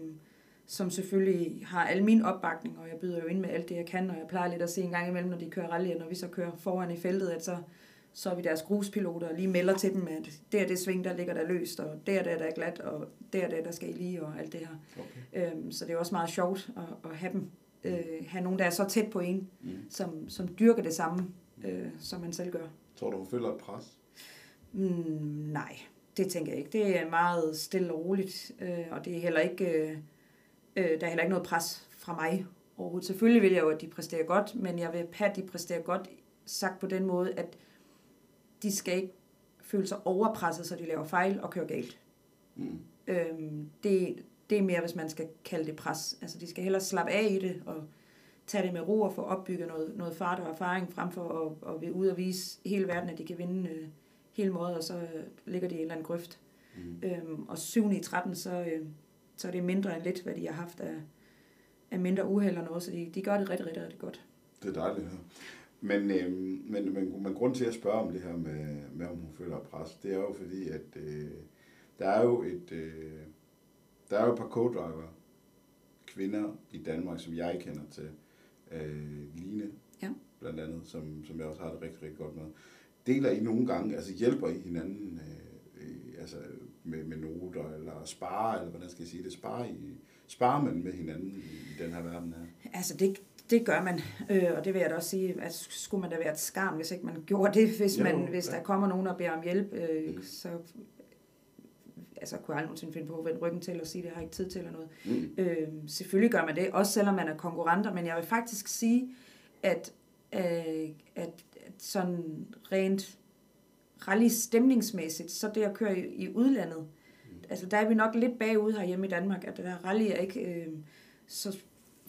som selvfølgelig har al min opbakning, og jeg byder jo ind med alt det, jeg kan, og jeg plejer lidt at se en gang imellem, når de kører rally, og når vi så kører foran i feltet, at så, så er vi deres gruspiloter og lige melder til dem, at det er det sving, der ligger der løst, og det er det, der er glat, og det er det, der skal I lige, og alt det her. Okay. Øhm, så det er også meget sjovt at, at have dem, øh, have nogen, der er så tæt på en, mm. som, som dyrker det samme, øh, som man selv gør. Tror du, hun føler et pres? Mm, nej, det tænker jeg ikke. Det er meget stille og roligt, øh, og det er heller ikke, øh, øh, der er heller ikke noget pres fra mig overhovedet. Selvfølgelig vil jeg jo, at de præsterer godt, men jeg vil have, at de præsterer godt sagt på den måde, at de skal ikke føle sig overpresset, så de laver fejl og kører galt. Mm. Øhm, det, det er mere, hvis man skal kalde det pres. Altså, de skal hellere slappe af i det og tage det med ro og få opbygget noget, noget fart og erfaring, frem for at, at vil ud og vise hele verden, at de kan vinde øh, hele måde, og så øh, ligger de i en eller anden grøft. Mm. Øhm, og 7. i 13, så, øh, så er det mindre end lidt, hvad de har haft af, af mindre uheld og noget, så de, de gør det rigtig, rigtig, rigtig godt. Det er dejligt her. Men, øh, men, men, men grund til at spørge om det her med, med om hun føler pres, det er jo fordi, at øh, der er jo et, øh, der er jo et par co-driver, kvinder i Danmark, som jeg kender til, øh, Line, ja. blandt andet, som, som jeg også har det rigtig, rigtig godt med. Deler I nogle gange, altså hjælper I hinanden, øh, øh, altså med, med noter, eller sparer, eller hvordan skal jeg sige det, sparer, I, sparer man med hinanden i, i den her verden her? Altså det, det gør man, øh, og det vil jeg da også sige, at skulle man da være et skarn, hvis ikke man gjorde det, hvis, jo, man, hvis ja. der kommer nogen og beder om hjælp, øh, mm. så altså, kunne jeg aldrig nogensinde finde på at vende ryggen til og sige, at jeg har ikke tid til eller noget. Mm. Øh, selvfølgelig gør man det, også selvom man er konkurrenter, men jeg vil faktisk sige, at, øh, at, at sådan rent rally stemningsmæssigt, så det at køre i, i udlandet, mm. altså der er vi nok lidt bagud herhjemme i Danmark, at det der rally er ikke øh, så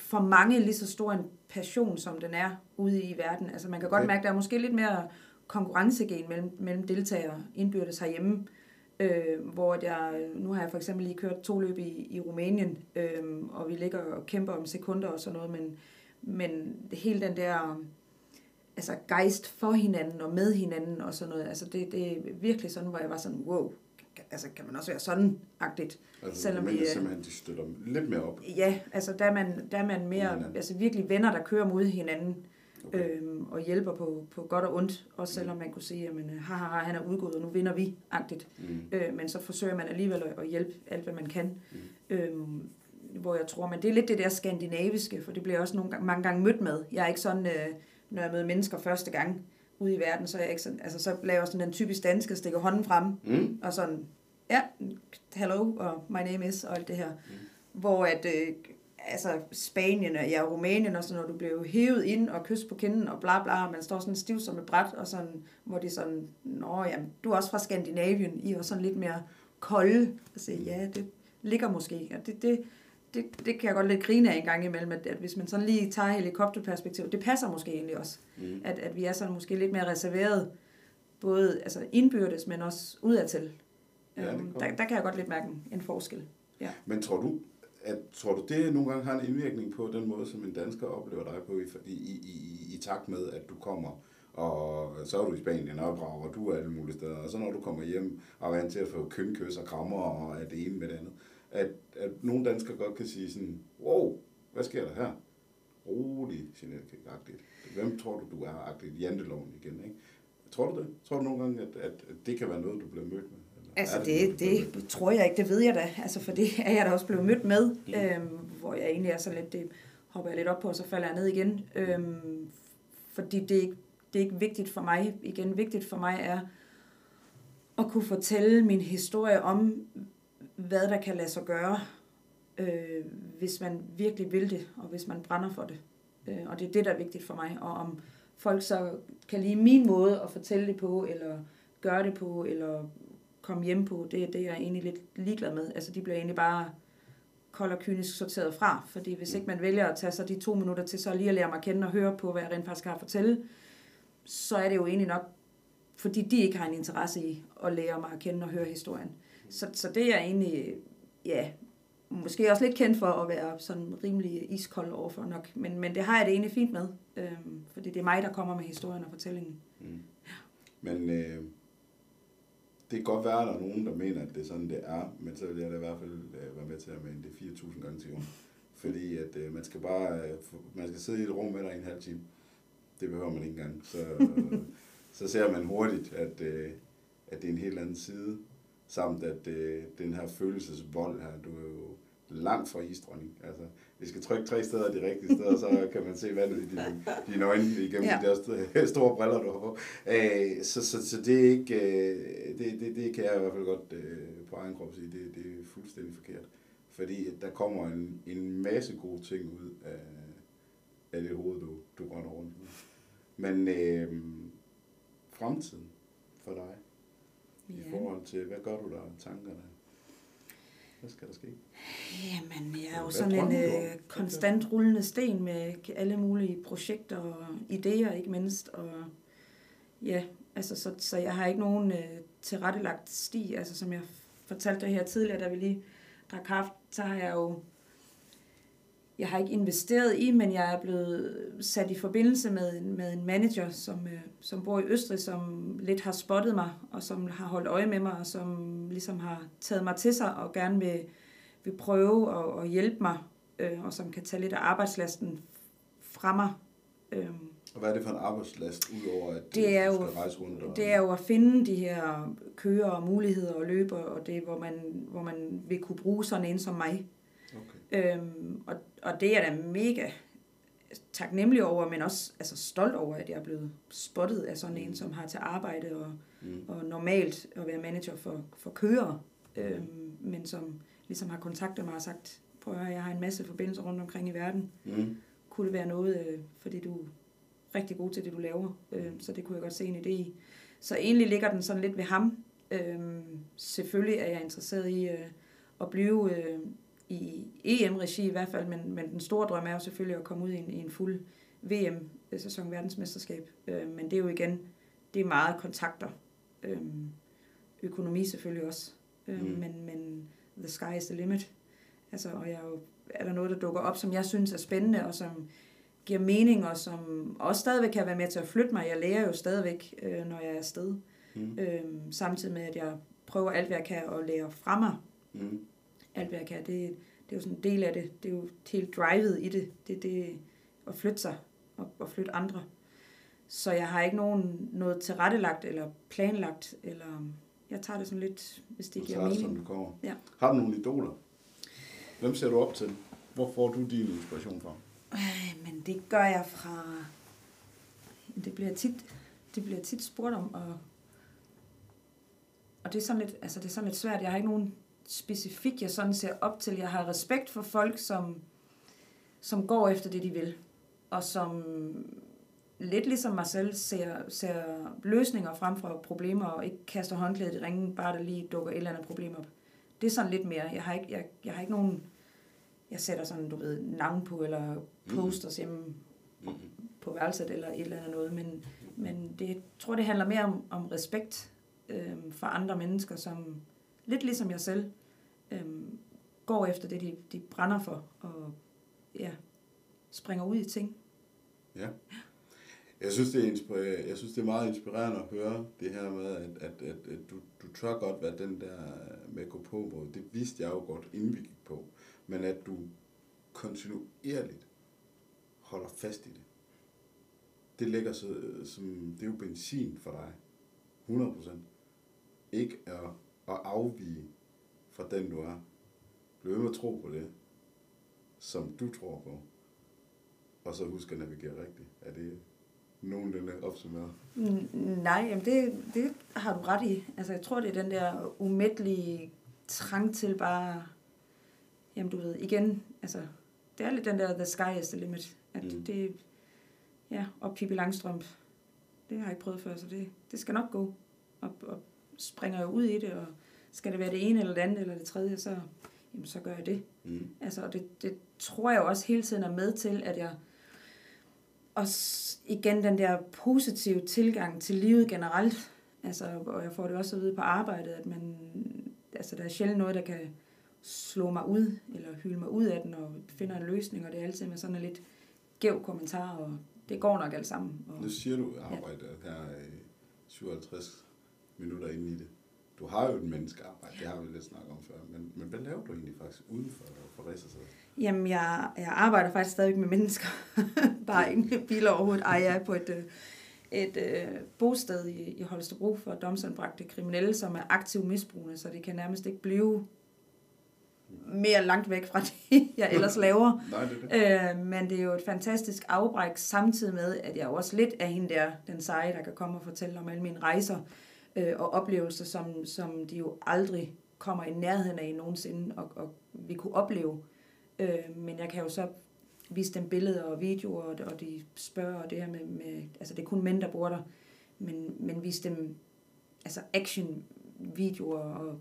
for mange lige så stor en passion, som den er ude i verden. Altså man kan godt okay. mærke, at der er måske lidt mere konkurrencegen mellem, mellem deltagere indbyrdes herhjemme, øh, hvor jeg, nu har jeg for eksempel lige kørt to løb i, i Rumænien, øh, og vi ligger og kæmper om sekunder og sådan noget, men, men hele den der altså gejst for hinanden og med hinanden og sådan noget, altså det, det er virkelig sådan, hvor jeg var sådan, wow, altså kan man også være sådan-agtigt. Altså, selvom vi, simpelthen, de støtter lidt mere op. Ja, altså der er man, der er man mere, altså virkelig venner, der kører mod hinanden, okay. øhm, og hjælper på, på godt og ondt, også mm. selvom man kunne sige, at haha, han er udgået, og nu vinder vi, agtigt. Mm. Øh, men så forsøger man alligevel at hjælpe alt, hvad man kan. Mm. Øhm, hvor jeg tror, men det er lidt det der skandinaviske, for det bliver jeg også nogle gange, mange gange mødt med. Jeg er ikke sådan, øh, når jeg møder mennesker første gang ude i verden, så er jeg ikke sådan, altså så laver jeg sådan den typisk danske, stikker hånden frem, mm. og sådan, ja, hello, og my name is, og alt det her. Mm. Hvor at, øh, altså Spanien og ja, Rumænien og sådan, når du bliver hævet ind og kysset på kinden og bla bla, og man står sådan stiv som et bræt, og sådan, hvor de sådan, nå ja, du er også fra Skandinavien, I er også sådan lidt mere kolde, og sige, ja, det ligger måske, og det, det, det, det kan jeg godt lidt grine af en gang imellem, at, at hvis man sådan lige tager helikopterperspektiv, det passer måske egentlig også, mm. at, at vi er sådan måske lidt mere reserveret, både altså indbyrdes, men også udadtil. Ja, um, der, der kan jeg godt lidt mærke en forskel. Ja. Men tror du, at, tror du, det nogle gange har en indvirkning på den måde, som en dansker oplever dig på, i, i, i, i takt med, at du kommer, og så er du i Spanien og brager du er alle mulige steder, og så når du kommer hjem og er vant til at få kynkøs og krammer og det ene med det andet, at, at nogle danskere godt kan sige sådan, wow, hvad sker der her? Rolig, Jeanette Hvem tror du, du er? Agtigt janteloven igen, ikke? Tror du det? Tror du nogle gange, at, at, at det kan være noget, du bliver mødt med? Altså det, det, det tror jeg ikke, det ved jeg da. Altså for det er jeg da også blevet mødt med, mm. øhm, hvor jeg egentlig er så lidt, det hopper jeg lidt op på, og så falder jeg ned igen. Øhm, fordi det, det er ikke vigtigt for mig. Igen, vigtigt for mig er at kunne fortælle min historie om, hvad der kan lade sig gøre, øh, hvis man virkelig vil det, og hvis man brænder for det. Øh, og det er det, der er vigtigt for mig. Og om folk så kan lide min måde at fortælle det på, eller gøre det på, eller komme hjem på, det, det er jeg egentlig lidt ligeglad med. Altså, de bliver egentlig bare kold og kynisk sorteret fra, fordi hvis ikke man vælger at tage sig de to minutter til så lige at lære mig at kende og høre på, hvad jeg rent faktisk har at fortælle, så er det jo egentlig nok, fordi de ikke har en interesse i at lære mig at kende og høre historien. Så, så det er egentlig, ja, måske også lidt kendt for at være sådan rimelig iskold overfor nok, men, men det har jeg det egentlig fint med, øhm, fordi det er mig, der kommer med historien og fortællingen. Mm. Ja. Men øh, det kan godt være, at der er nogen, der mener, at det er sådan, det er, men så vil jeg da i hvert fald øh, være med til at mene det 4.000 gange til ugen. Fordi at øh, man skal bare, øh, man skal sidde i et rum med dig i en halv time. Det behøver man ikke engang. Så, øh, <laughs> så ser man hurtigt, at, øh, at det er en helt anden side. Samt at øh, den her følelsesvold her, du er jo langt fra isdronning. Altså, vi skal trykke tre steder de rigtige steder, så kan man se vandet i dine, <laughs> dine øjne igennem ja. de der <laughs> store briller, du har på. Øh, så, så, så det er ikke, øh, det, det, det kan jeg i hvert fald godt øh, på egen krop sige, det, det er fuldstændig forkert. Fordi der kommer en, en masse gode ting ud af, af det hoved, du, du går rundt med. Men øh, fremtiden for dig, ja. i forhold til, hvad gør du der tankerne? Hvad skal der ske? Jamen, jeg er jo sådan en øh, konstant rullende sten med alle mulige projekter og idéer, ikke mindst. Og ja, altså, så, så jeg har ikke nogen øh, tilrettelagt sti. Altså, som jeg fortalte dig her tidligere, da vi lige drak kaffe, så har jeg jo jeg har ikke investeret i, men jeg er blevet sat i forbindelse med, med en manager, som, øh, som bor i Østrig, som lidt har spottet mig, og som har holdt øje med mig, og som ligesom har taget mig til sig, og gerne vil, vil prøve at, at hjælpe mig, øh, og som kan tage lidt af arbejdslasten fra mig. Øh. Og hvad er det for en arbejdslast, udover at det er jo, skal rejse rundt? Og... Det er jo at finde de her køer og muligheder og løber, og det, hvor man, hvor man vil kunne bruge sådan en som mig. Øhm, og, og det er jeg da mega taknemmelig over, men også altså, stolt over, at jeg er blevet spottet af sådan en, mm. som har til arbejde og, mm. og normalt at være manager for, for kører, øhm, men som ligesom har kontaktet mig og sagt, prøv at høre, jeg har en masse forbindelser rundt omkring i verden. Mm. Kunne det være noget, øh, fordi du er rigtig god til det, du laver, øh, så det kunne jeg godt se en idé i. Så egentlig ligger den sådan lidt ved ham. Øh, selvfølgelig er jeg interesseret i øh, at blive øh, i EM-regi i hvert fald, men, men den store drøm er jo selvfølgelig at komme ud i en, i en fuld VM-sæson verdensmesterskab. Øh, men det er jo igen, det er meget kontakter. Øhm, økonomi selvfølgelig også. Øhm, Mm. men, men the sky is the limit. Altså, og jeg er, jo, er der noget, der dukker op, som jeg synes er spændende, og som giver mening, og som også stadigvæk kan være med til at flytte mig. Jeg lærer jo stadigvæk, øh, når jeg er afsted. Mm. Øhm, samtidig med, at jeg prøver alt, hvad jeg kan, at lære fra mig Mm. Alt, hvad jeg kan. Det, det er jo sådan en del af det. Det er jo helt drivet i det. Det er det at flytte sig og, og flytte andre. Så jeg har ikke nogen, noget tilrettelagt eller planlagt, eller jeg tager det sådan lidt, hvis det Du giver tager det, som mening. det kommer. Ja. Har du nogle idoler? Hvem ser du op til? Hvor får du din inspiration fra? Øh, men det gør jeg fra... Det bliver tit, det bliver tit spurgt om, og, og det, er sådan lidt, altså det er sådan lidt svært. Jeg har ikke nogen specifik, jeg sådan ser op til. Jeg har respekt for folk, som, som går efter det, de vil, og som lidt ligesom mig selv ser, ser løsninger frem for problemer, og ikke kaster håndklædet i ringen, bare der lige dukker et eller andet problem op. Det er sådan lidt mere. Jeg har ikke, jeg, jeg har ikke nogen... Jeg sætter sådan, du ved, navn på, eller posters hjemme Mm. på værelset eller et eller andet noget, men, men det, jeg tror, det handler mere om, om respekt øh, for andre mennesker, som lidt ligesom jeg selv øh, går efter det, de, de brænder for, og ja, springer ud i ting. Ja. Jeg synes, det er, inspirerende. jeg synes, det er meget inspirerende at høre det her med, at, at, at, at du, du tør godt være den der med at gå på måde. Det vidste jeg jo godt, inden vi gik på. Men at du kontinuerligt holder fast i det. Det ligger så, som, det er jo benzin for dig. 100%. Ikke at, at afvige fra den, du er. Bliv ved med at tro på det, som du tror på. Og så husk at navigere rigtigt. Er det nogenlunde opsummeret? Mm, Nej, jamen det, det har du ret i. Altså, jeg tror, det er den der umættelige trang til bare, jamen du ved, igen, altså, det er lidt den der the sky is the limit. At Mm. det, ja, og Pippi Langstrømp, det har jeg ikke prøvet før, så det, det skal nok gå. Og, og springer jeg ud i det, og skal det være det ene eller det andet eller det tredje, så, jamen, så gør jeg det. Mm. Altså, og det, det tror jeg også hele tiden er med til, at jeg også igen den der positive tilgang til livet generelt, altså, og jeg får det også at vide på arbejdet, at man, altså, der er sjældent noget, der kan slå mig ud, eller hylde mig ud af den, og finder en løsning, og det er altid med sådan en lidt gæv kommentar, og det går nok alt sammen. Og, Nu siger du arbejde her i 57 minutter inde i det. Du har jo et menneskearbejde, det har vi lidt snakket om før, men, men hvad laver du egentlig faktisk uden for, for racersædet? Jamen, jeg, jeg arbejder faktisk stadig med mennesker. <laughs> Bare ikke med biler overhovedet. Ej, jeg er på et, øh, et øh, bosted i, i Holstebro for domsanbragte kriminelle, som er aktiv misbrugende, så det kan nærmest ikke blive mere langt væk fra <laughs> det, jeg ellers laver. <laughs> Nej, det det. Øh, men det er jo et fantastisk afbræk, samtidig med, at jeg også lidt er hende der, den seje, der kan komme og fortælle om alle mine rejser øh, og oplevelser, som, som de jo aldrig kommer i nærheden af nogensinde, og, og vi kunne opleve. Øh, men jeg kan jo så vise dem billeder og videoer, og, og de spørger og det her med, med, altså det er kun mænd, der bor der, men, men vise dem altså action-videoer, og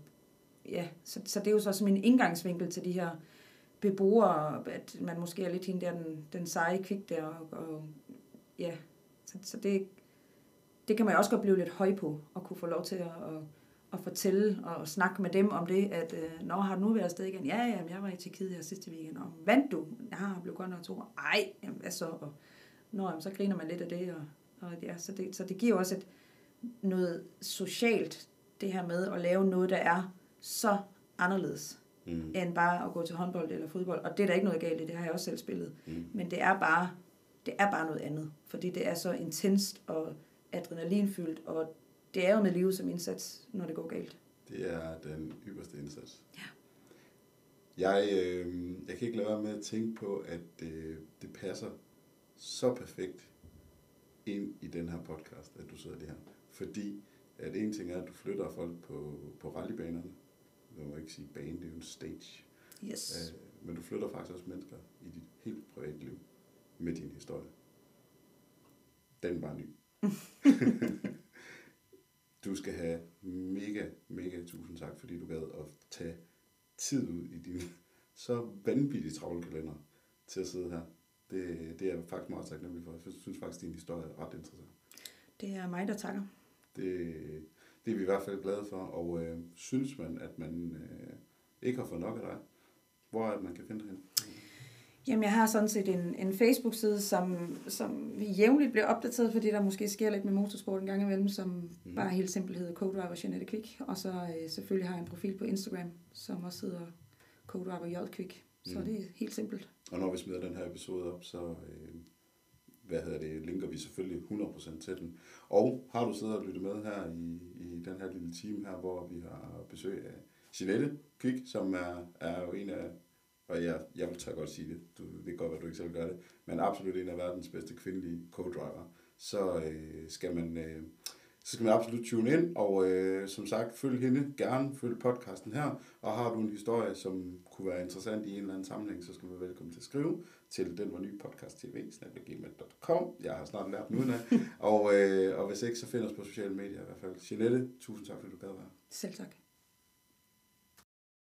ja, så, så det er jo så som en indgangsvinkel til de her beboere, at man måske er lidt hende der, den, den seje kvik der, og, og ja, så, så det, det kan man jo også godt blive lidt høj på, og kunne få lov til at, at, at fortælle og snakke med dem om det, at, øh, når har du nu været afsted igen? Ja, ja, jeg var i Tjekkiet her sidste weekend, og vandt du? Ja, jeg blev godt nok to. Ej, jamen, hvad så? Og, nå, jamen, så griner man lidt af det, og, og ja, så det, så det giver også et, noget socialt, det her med at lave noget, der er så anderledes, Mm. end bare at gå til håndbold eller fodbold. Og det er der ikke noget galt i, det har jeg også selv spillet. Mm. Men det er bare, det er bare noget andet, fordi det er så intenst og adrenalinfyldt, og det er jo med livet som indsats, når det går galt. Det er den ypperste indsats. Ja. Jeg, øh, jeg kan ikke lade være med at tænke på, at øh, det passer så perfekt ind i den her podcast, at du sidder det her. Fordi at en ting er, at du flytter folk på, på rallybanerne. Jeg må ikke sige bane, det er jo en stage. Yes. Øh, men du flytter faktisk også mennesker i dit helt private liv med din historie. Den var ny. <laughs> du skal have mega, mega tusind tak, fordi du gad at tage tid ud i din så vanvittigt travle kalender til at sidde her. Det, det er jeg faktisk meget taknemmelig for. Jeg synes faktisk, din historie er ret interessant. Det er mig, der takker. Det, det er vi i hvert fald glade for, og øh, synes man, at man øh, ikke har fået nok af dig, hvor er det, man kan finde dig hen? Jamen, jeg har sådan set en, en Facebook-side, som, som vi jævnligt bliver opdateret, fordi der måske sker lidt med motorsport en gang imellem, som mm. bare helt simpelt hedder Co-Driver Jeanette Quick. Og så øh, selvfølgelig har jeg en profil på Instagram, som også hedder Co-Driver J Quick. Så mm. det er helt simpelt. Og når vi smider den her episode op, så øh, hvad hedder det, linker vi selvfølgelig 100% til den. Og har du siddet og lyttet med her i, i den her lille time her, hvor vi har besøg af Jeanette Quick, som er, er jo en af og jeg, jeg vil tage godt sige det, du, det kan godt være, du ikke selv gør det, men absolut en af verdens bedste kvindelige co-driver, så øh, skal man... Øh, så skal man absolut tune ind, og øh, som sagt, følg hende, gerne følg podcasten her, og har du en historie, som kunne være interessant i en eller anden sammenhæng, så skal du være velkommen til at skrive til den var ny podcast tv. Jeg har snart lært den af. <laughs> og, øh, og hvis ikke, så find os på sociale medier i hvert fald. Jeanette, tusind tak, fordi du gad være. Selv tak.